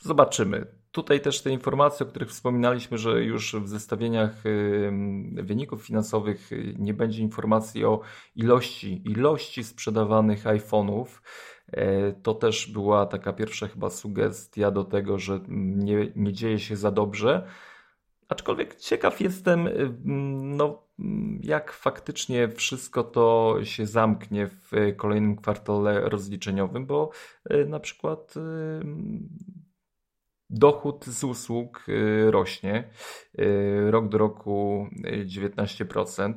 Zobaczymy. Tutaj też te informacje, o których wspominaliśmy, że już w zestawieniach wyników finansowych nie będzie informacji o ilości, ilości sprzedawanych iPhone'ów. E, to też była taka pierwsza chyba sugestia do tego, że nie, nie dzieje się za dobrze. Aczkolwiek ciekaw jestem, no, jak faktycznie wszystko to się zamknie w kolejnym kwartale rozliczeniowym, bo e, na przykład dochód z usług y, rośnie y, rok do roku 19%. Y,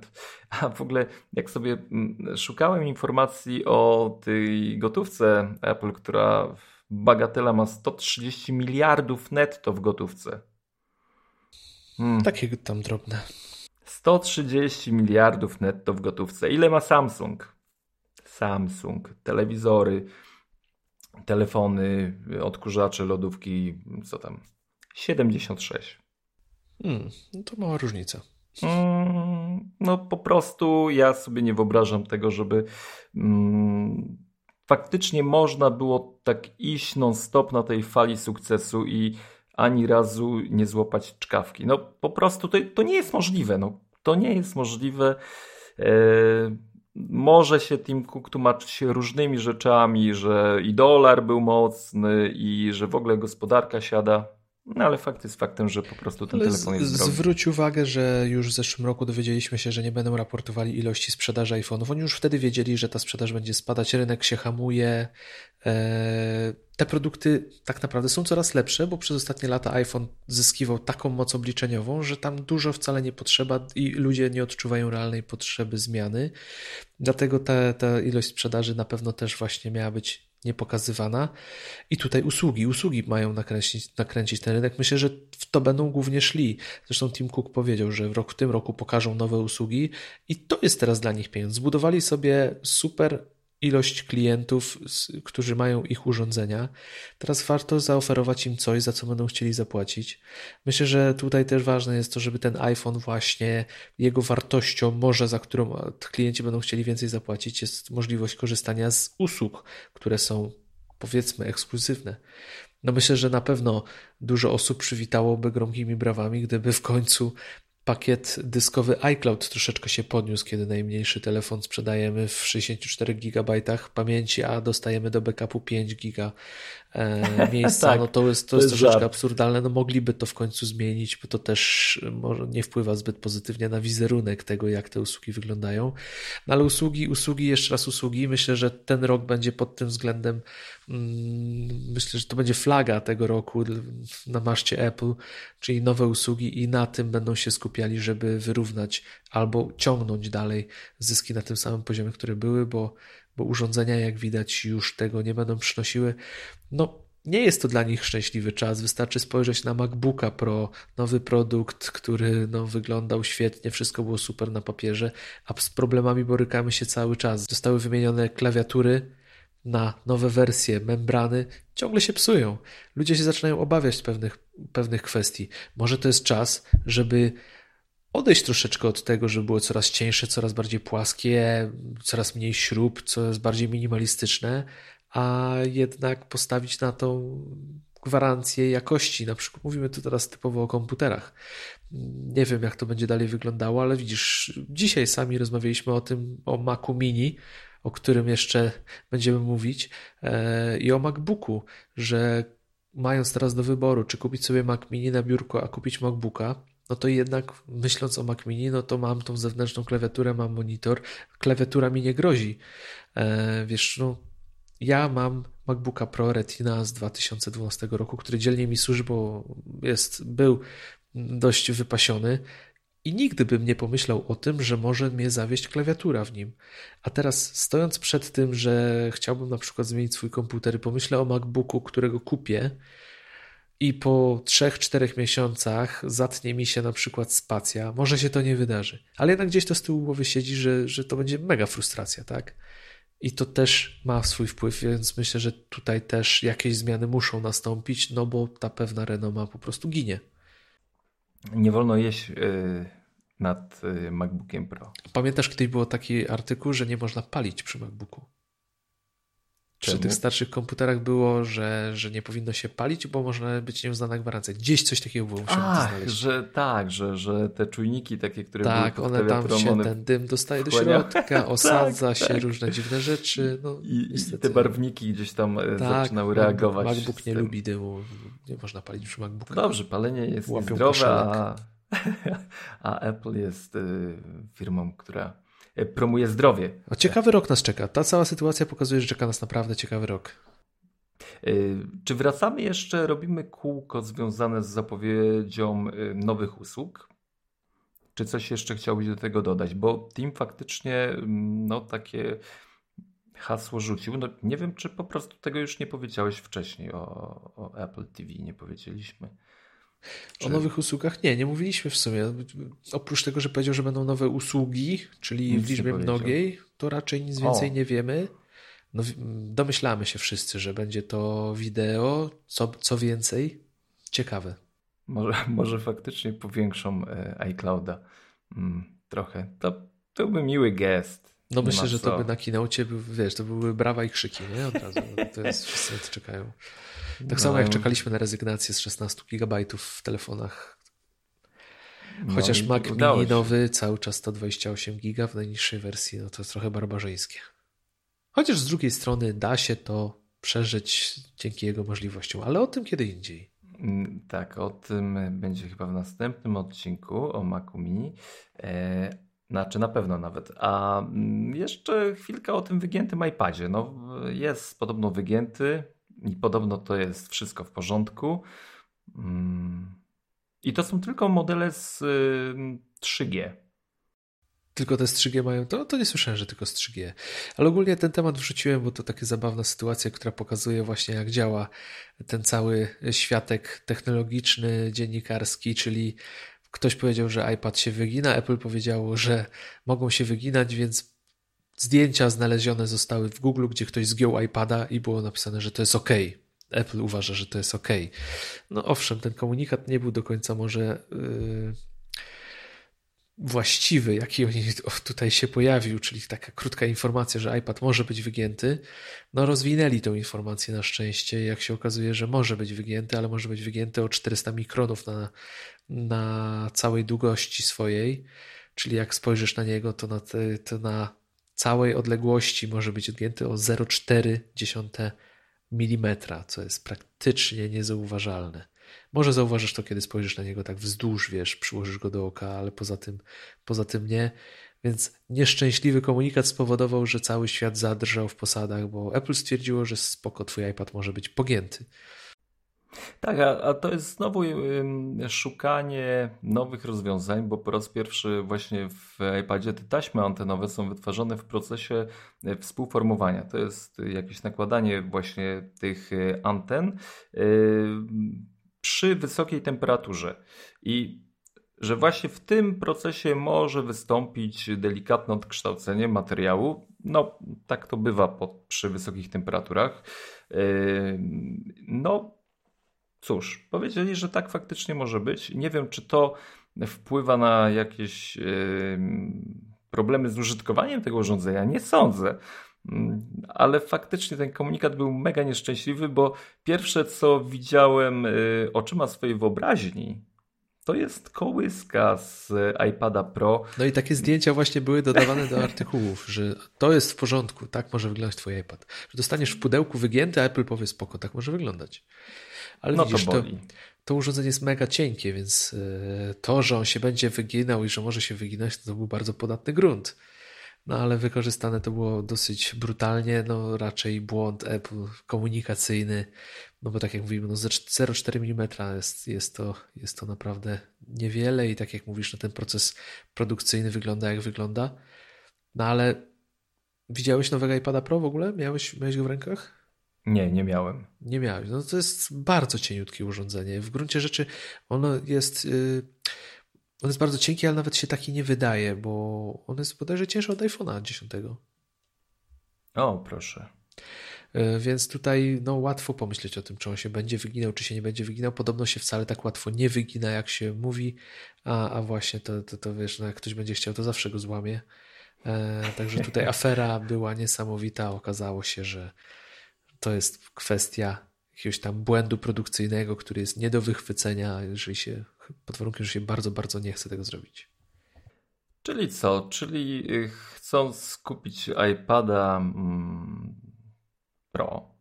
A w ogóle, jak sobie mm, szukałem informacji o tej gotówce Apple, która bagatela ma 130 miliardów netto w gotówce. Hmm. Takie tam drobne. 130 miliardów netto w gotówce. Ile ma Samsung? Samsung, telewizory, telefony, odkurzacze, lodówki, co tam? 76. Hmm, no to mała różnica. Mm, no po prostu ja sobie nie wyobrażam tego, żeby mm, faktycznie można było tak iść non-stop na tej fali sukcesu i ani razu nie złapać czkawki. No po prostu to, to nie jest możliwe. No, to nie jest możliwe. E, może się Tim Cook tłumaczyć różnymi rzeczami, że i dolar był mocny i że w ogóle gospodarka siada. No ale fakt jest faktem, że po prostu ten ale telefon jest drogi. Zwróć uwagę, że już w zeszłym roku dowiedzieliśmy się, że nie będą raportowali ilości sprzedaży iPhone'ów. Oni już wtedy wiedzieli, że ta sprzedaż będzie spadać, rynek się hamuje. E, te produkty tak naprawdę są coraz lepsze, bo przez ostatnie lata iPhone zyskiwał taką moc obliczeniową, że tam dużo wcale nie potrzeba i ludzie nie odczuwają realnej potrzeby zmiany. Dlatego ta, ta ilość sprzedaży na pewno też właśnie miała być niepokazywana. I tutaj usługi. Usługi mają nakręcić, nakręcić ten rynek. Myślę, że w to będą głównie szli. Zresztą Tim Cook powiedział, że w, rok, w tym roku pokażą nowe usługi i to jest teraz dla nich pieniądz. Zbudowali sobie super ilość klientów, którzy mają ich urządzenia. Teraz warto zaoferować im coś, za co będą chcieli zapłacić. Myślę, że tutaj też ważne jest to, żeby ten iPhone właśnie jego wartością, może za którą klienci będą chcieli więcej zapłacić, jest możliwość korzystania z usług, które są powiedzmy ekskluzywne. No myślę, że na pewno dużo osób przywitałoby gromkimi brawami, gdyby w końcu pakiet dyskowy iCloud troszeczkę się podniósł, kiedy najmniejszy telefon sprzedajemy w 64 GB pamięci, a dostajemy do backupu 5 GB miejsca. tak, no to jest, to, to jest, jest troszeczkę żart. absurdalne. No mogliby to w końcu zmienić, bo to też może nie wpływa zbyt pozytywnie na wizerunek tego, jak te usługi wyglądają. No ale usługi, usługi, jeszcze raz usługi. Myślę, że ten rok będzie pod tym względem mm, myślę, że to będzie flaga tego roku na maszcie Apple, czyli nowe usługi i na tym będą się skupiali, żeby wyrównać albo ciągnąć dalej zyski na tym samym poziomie, które były, bo bo urządzenia, jak widać, już tego nie będą przynosiły. No, nie jest to dla nich szczęśliwy czas. Wystarczy spojrzeć na MacBooka Pro, nowy produkt, który no, wyglądał świetnie, wszystko było super na papierze, a z problemami borykamy się cały czas. Zostały wymienione klawiatury na nowe wersje, membrany, ciągle się psują. Ludzie się zaczynają obawiać pewnych, pewnych kwestii. Może to jest czas, żeby odejść troszeczkę od tego, żeby było coraz cieńsze, coraz bardziej płaskie, coraz mniej śrub, coraz bardziej minimalistyczne, a jednak postawić na tą gwarancję jakości. Na przykład mówimy tu teraz typowo o komputerach. Nie wiem, jak to będzie dalej wyglądało, ale widzisz, dzisiaj sami rozmawialiśmy o tym, o Macu Mini, o którym jeszcze będziemy mówić, e, i o MacBooku, że mając teraz do wyboru, czy kupić sobie Mac Mini na biurko, a kupić MacBooka, no to jednak myśląc o Mac Mini, no to mam tą zewnętrzną klawiaturę, mam monitor, klawiatura mi nie grozi. E, wiesz, no ja mam MacBooka Pro Retina z 2012 roku, który dzielnie mi służy, bo jest, był dość wypasiony i nigdy bym nie pomyślał o tym, że może mnie zawieść klawiatura w nim. A teraz stojąc przed tym, że chciałbym na przykład zmienić swój komputer i pomyślę o MacBooku, którego kupię, i po 3-4 miesiącach zatnie mi się na przykład spacja, może się to nie wydarzy. Ale jednak gdzieś to z tyłu głowy siedzi, że, że to będzie mega frustracja, tak? I to też ma swój wpływ, więc myślę, że tutaj też jakieś zmiany muszą nastąpić, no bo ta pewna renoma po prostu ginie. Nie wolno jeść yy, nad yy, MacBookiem Pro. Pamiętasz, kiedyś było taki artykuł, że nie można palić przy MacBooku? Przy Czemu? tych starszych komputerach było, że, że nie powinno się palić, bo można być nieuznana gwarancja. Gdzieś coś takiego było, Ach, znaleźć. że tak, że, że te czujniki takie, które Tak, były one tam się, one ten dym dostaje do środka, osadza się tak. różne dziwne rzeczy. No, I, i te barwniki gdzieś tam e, tak, zaczynały reagować. MacBook nie tym. lubi dymu, nie można palić przy MacBooku. Dobrze, palenie jest Łapią zdrowe, a, a Apple jest y, firmą, która promuje zdrowie. Ciekawy rok nas czeka. Ta cała sytuacja pokazuje, że czeka nas naprawdę ciekawy rok. Y, Czy wracamy jeszcze, robimy kółko związane z zapowiedzią y, nowych usług? Czy coś jeszcze chciałbyś do tego dodać? Bo Tim faktycznie mm, no, takie hasło rzucił. No, nie wiem, czy po prostu tego już nie powiedziałeś wcześniej o, o Apple TV. Nie powiedzieliśmy. O nowych usługach nie, nie mówiliśmy w sumie. Oprócz tego, że powiedział, że będą nowe usługi, czyli Nic w liczbie mnogiej, to raczej nic więcej O. nie wiemy. No, domyślamy się wszyscy, że będzie to wideo. Co, co więcej, ciekawe. Może, może faktycznie powiększą e, iClouda mm, trochę. To, to by miły gest. No Nie myślę, że co. to by na kinocie, był, wiesz, to były brawa i krzyki, nie? Od razu. To jest, wszyscy czekają. Tak No, samo jak czekaliśmy na rezygnację z 16 GB w telefonach. no Chociaż i Mac Mini nowy cały czas 128 GB w najniższej wersji, no to jest trochę barbarzyńskie. Chociaż z drugiej strony da się to przeżyć dzięki jego możliwościom, ale o tym kiedy indziej. Mm, Tak, o tym będzie chyba w następnym odcinku o Macu Mini. E, znaczy na pewno nawet. A mm, jeszcze chwilkę o tym wygiętym iPadzie. No, jest podobno wygięty i podobno to jest wszystko w porządku. Mm, I to są tylko modele z y, 3G. Tylko te 3G mają, to, to nie słyszałem, że tylko 3G. Ale ogólnie ten temat wrzuciłem, bo to taka zabawna sytuacja, która pokazuje właśnie jak działa ten cały światek technologiczny, dziennikarski, czyli ktoś powiedział, że iPad się wygina, Apple powiedziało, że mogą się wyginać, więc zdjęcia znalezione zostały w Google, gdzie ktoś zgiął iPada i było napisane, że to jest OK. Apple uważa, że to jest OK. No owszem, ten komunikat nie był do końca może yy, właściwy, jaki oni tutaj się pojawił, czyli taka krótka informacja, że iPad może być wygięty. No rozwinęli tą informację na szczęście, jak się okazuje, że może być wygięty, ale może być wygięty o 400 mikronów na, na całej długości swojej, czyli jak spojrzysz na niego, to na, to na całej odległości może być odgięty o 0,4 mm, co jest praktycznie niezauważalne. Może zauważysz to, kiedy spojrzysz na niego tak wzdłuż, wiesz, przyłożysz go do oka, ale poza tym, poza tym nie. Więc nieszczęśliwy komunikat spowodował, że cały świat zadrżał w posadach, bo Apple stwierdziło, że spoko, twój iPad może być pogięty. Tak, a, a to jest znowu szukanie nowych rozwiązań, bo po raz pierwszy właśnie w iPadzie te taśmy antenowe są wytwarzane w procesie e, współformowania. To jest jakieś nakładanie właśnie tych e, anten y, przy wysokiej temperaturze. I że właśnie w tym procesie może wystąpić delikatne odkształcenie materiału. No, tak to bywa po, przy wysokich temperaturach. No, cóż, powiedzieli, że tak faktycznie może być. Nie wiem, czy to wpływa na jakieś problemy z użytkowaniem tego urządzenia. Nie sądzę. Mm, Ale faktycznie ten komunikat był mega nieszczęśliwy, bo pierwsze co widziałem yy, oczyma swojej wyobraźni, to jest kołyska z iPada Pro. No i takie zdjęcia właśnie były dodawane do artykułów, że to jest w porządku, tak może wyglądać twój iPad. Że dostaniesz w pudełku wygięty, a Apple powie spoko, tak może wyglądać. Ale No widzisz, to to, boli. to urządzenie jest mega cienkie, więc yy, to, że on się będzie wyginał i że może się wyginać, to, to był bardzo podatny grunt. No ale wykorzystane to było dosyć brutalnie, no raczej błąd Apple komunikacyjny, no bo tak jak mówimy, no ze 0,4 mm jest, jest, to, jest to naprawdę niewiele i tak jak mówisz, no ten proces produkcyjny wygląda jak wygląda. No ale widziałeś nowego iPada Pro w ogóle? Miałeś, miałeś go w rękach? Nie, nie miałem. Nie miałeś. No to jest bardzo cieniutkie urządzenie. W gruncie rzeczy ono jest... Yy, on jest bardzo cienki, ale nawet się taki nie wydaje, bo on jest bodajże cięższy od iPhone'a 10. O, proszę. Yy, Więc tutaj no, łatwo pomyśleć o tym, czy on się będzie wyginał, czy się nie będzie wyginał. Podobno się wcale tak łatwo nie wygina, jak się mówi, a, a właśnie to, to, to wiesz, no, jak ktoś będzie chciał, to zawsze go złamie. E, także tutaj afera była niesamowita. Okazało się, że, to jest kwestia jakiegoś tam błędu produkcyjnego, który jest nie do wychwycenia, jeżeli się, pod warunkiem, że się bardzo, bardzo nie chce tego zrobić. Czyli co? Czyli y, chcąc kupić iPada mm, Pro,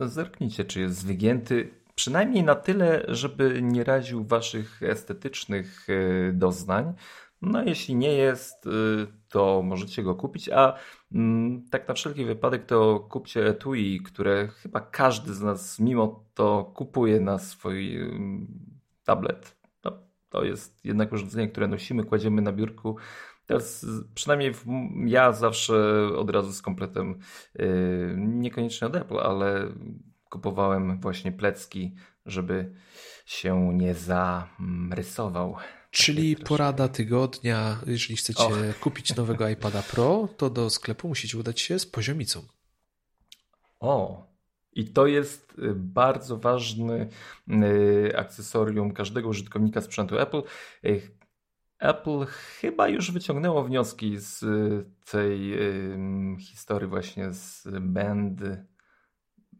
zerknijcie, czy jest wygięty przynajmniej na tyle, żeby nie raził waszych estetycznych y, doznań. No, jeśli nie jest, y, to możecie go kupić, a mm, tak na wszelki wypadek to kupcie etui, które chyba każdy z nas mimo to kupuje na swój tablet. No, to jest jednak urządzenie, które nosimy, kładziemy na biurku. Teraz przynajmniej ja zawsze od razu z kompletem, y, niekoniecznie od Apple, ale kupowałem właśnie plecki, żeby się nie zarysował. Czyli porada tygodnia, jeżeli chcecie Och. kupić nowego iPada Pro, to do sklepu musicie udać się z poziomicą. O, i to jest y, bardzo ważny y, akcesorium każdego użytkownika sprzętu Apple. Y, Apple chyba już wyciągnęło wnioski z tej historii właśnie z Band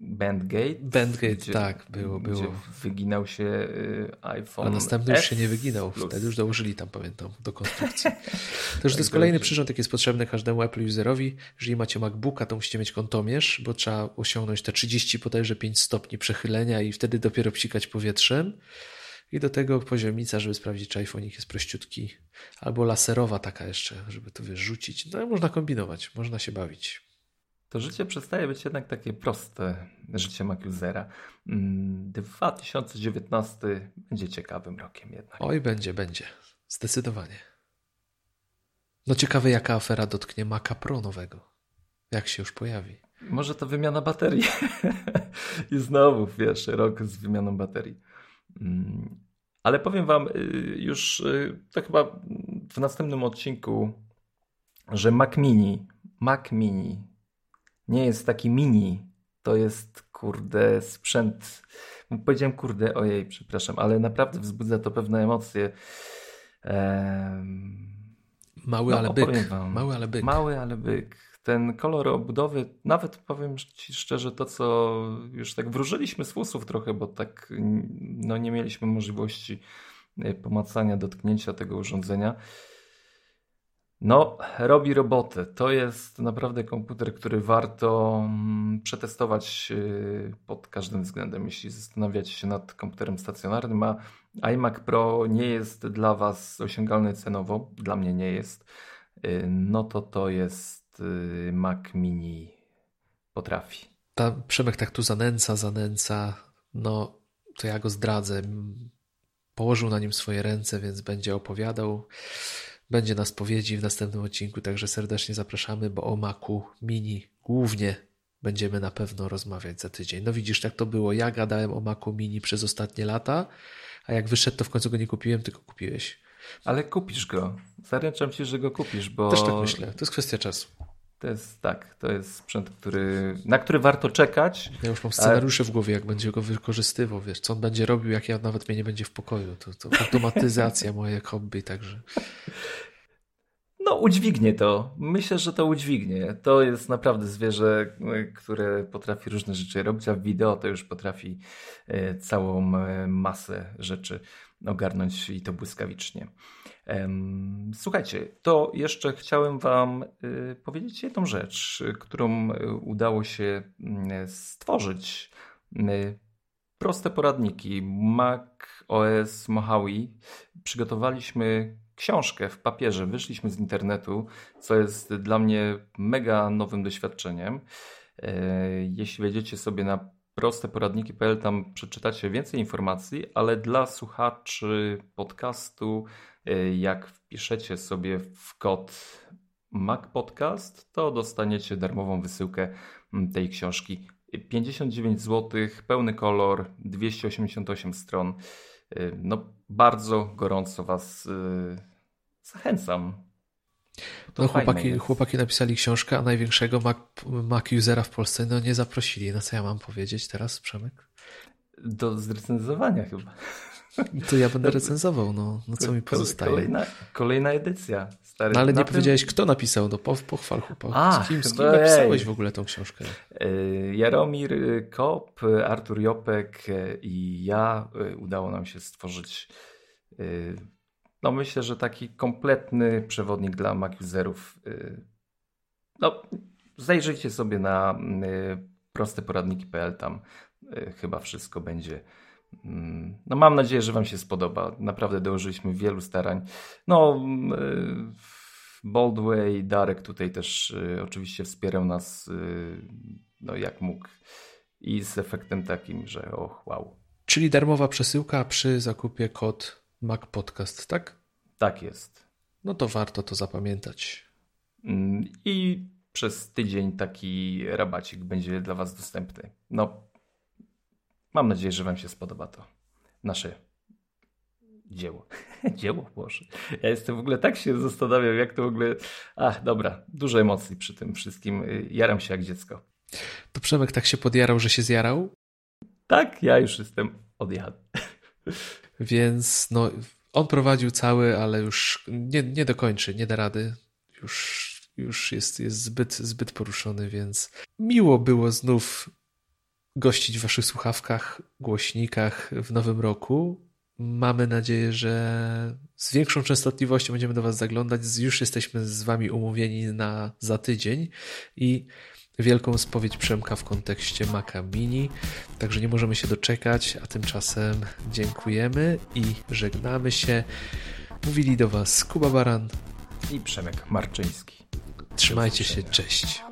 Bandgate. Bandgate, gdzie, tak, było, było. Wyginał się y, iPhone. A następny już się nie wyginał. Plus. Wtedy już dołożyli tam, pamiętam, do konstrukcji. To już to jest kolejny przyrząd, jaki jest potrzebny każdemu Apple userowi. Jeżeli macie MacBooka, to musicie mieć kątomierz, bo trzeba osiągnąć te 30 bodajże 5 stopni przechylenia i wtedy dopiero psikać powietrzem. I do tego poziomica, żeby sprawdzić, czy iPhone jest prościutki. Albo laserowa taka jeszcze, żeby to wyrzucić. No można kombinować, można się bawić to życie przestaje być jednak takie proste, życie Macusera. 2019 mm, będzie ciekawym rokiem jednak. Oj, będzie, będzie. Zdecydowanie. No ciekawe, jaka afera dotknie Maca Pro nowego. Jak się już pojawi. Może to wymiana baterii. I znowu, wiesz, rok z wymianą baterii. Mm, ale powiem wam y, już y, to chyba w następnym odcinku, że Mac Mini, Mac Mini nie jest taki mini. To jest, kurde, sprzęt. Powiedziałem, kurde, ojej, przepraszam, ale naprawdę wzbudza to pewne emocje. Ehm... Mały, no, ale byk. Mały, ale byk. Mały, ale byk. Ten kolor obudowy, nawet powiem Ci szczerze, to co już tak wróżyliśmy z fusów trochę, bo tak no, nie mieliśmy możliwości e, pomacania, dotknięcia tego urządzenia. No, robi robotę. To jest naprawdę komputer, który warto mm, przetestować y, pod każdym względem. Jeśli zastanawiacie się nad komputerem stacjonarnym, a iMac Pro nie jest dla Was osiągalny cenowo, dla mnie nie jest, y, no to to jest y, Mac Mini potrafi. Ta Przemek tak tu zanęca, zanęca, no to ja go zdradzę. Położył na nim swoje ręce, więc będzie opowiadał. Będzie na spowiedzi w następnym odcinku, także serdecznie zapraszamy, bo o Macu Mini głównie będziemy na pewno rozmawiać za tydzień. No widzisz, tak to było. Ja gadałem o Macu Mini przez ostatnie lata, a jak wyszedł, to w końcu go nie kupiłem, tylko kupiłeś. Ale kupisz go. Zaręczam ci, że go kupisz, bo. Też tak myślę. To jest kwestia czasu. To jest tak, to jest sprzęt, który, na który warto czekać. Ja już mam scenariusze w głowie, jak będzie go wykorzystywał, wiesz, co on będzie robił, jak ja nawet mnie nie będzie w pokoju. To, to automatyzacja moje hobby, także. No, udźwignie to. Myślę, że to udźwignie. To jest naprawdę zwierzę, które potrafi różne rzeczy robić, a w wideo to już potrafi e, całą e, masę rzeczy ogarnąć i to błyskawicznie. Słuchajcie, to jeszcze chciałem Wam y, powiedzieć jedną rzecz, którą y, udało się mm, stworzyć. Y, proste poradniki Mac OS Mojave. Przygotowaliśmy książkę w papierze, wyszliśmy z internetu, co jest dla mnie mega nowym doświadczeniem. Jeśli wejdziecie sobie na prosteporadniki.pl, tam przeczytacie więcej informacji, ale dla słuchaczy podcastu jak wpiszecie sobie w kod Mac Podcast, to dostaniecie darmową wysyłkę mm, tej książki. 59 zł, pełny kolor, 288 stron. Y, no, bardzo gorąco Was y, zachęcam. no, chłopaki, chłopaki napisali książkę, a największego Mac, Mac usera w Polsce no, nie zaprosili. No co ja mam powiedzieć teraz, Przemek? Do zrecenzowania chyba. To ja będę recenzował, no, no co mi pozostaje. Kolejna, kolejna edycja. Stary, no ale nie tym... powiedziałeś, kto napisał, no pochwal chłopak. A, z kim, z kim napisałeś w ogóle tą książkę? E, Jaromir Kop, Artur Jopek i ja udało nam się stworzyć no myślę, że taki kompletny przewodnik dla Mac userów. No, zajrzyjcie sobie na prosteporadniki.pl, tam chyba wszystko będzie no mam nadzieję, że Wam się spodoba. Naprawdę dołożyliśmy wielu starań. No, mm, Boldway, Darek tutaj też y, oczywiście wspierał nas y, no jak mógł i z efektem takim, że och, wow. Czyli darmowa przesyłka przy zakupie kod Mac Podcast, tak? Tak jest. No to warto to zapamiętać. Mm, I przez tydzień taki rabacik będzie dla Was dostępny. No, Mam nadzieję, że Wam się spodoba to nasze dzieło. dzieło, Boże. Ja jestem w ogóle tak się zastanawiam, jak to w ogóle. Ach, dobra, dużo emocji przy tym wszystkim. Jaram się jak dziecko. To Przemek tak się podjarał, że się zjarał? Tak, ja już jestem odjechany. Więc no, on prowadził cały, ale już nie, nie dokończy, nie da rady. Już, już jest, jest zbyt, zbyt poruszony, więc miło było znów gościć w Waszych słuchawkach, głośnikach w nowym roku. Mamy nadzieję, że z większą częstotliwością będziemy do Was zaglądać. Już jesteśmy z Wami umówieni na za tydzień i wielką spowiedź Przemka w kontekście Maca Mini. Także nie możemy się doczekać, a tymczasem dziękujemy i żegnamy się. Mówili do Was Kuba Baran i Przemek Marczyński. Trzymajcie się, cześć.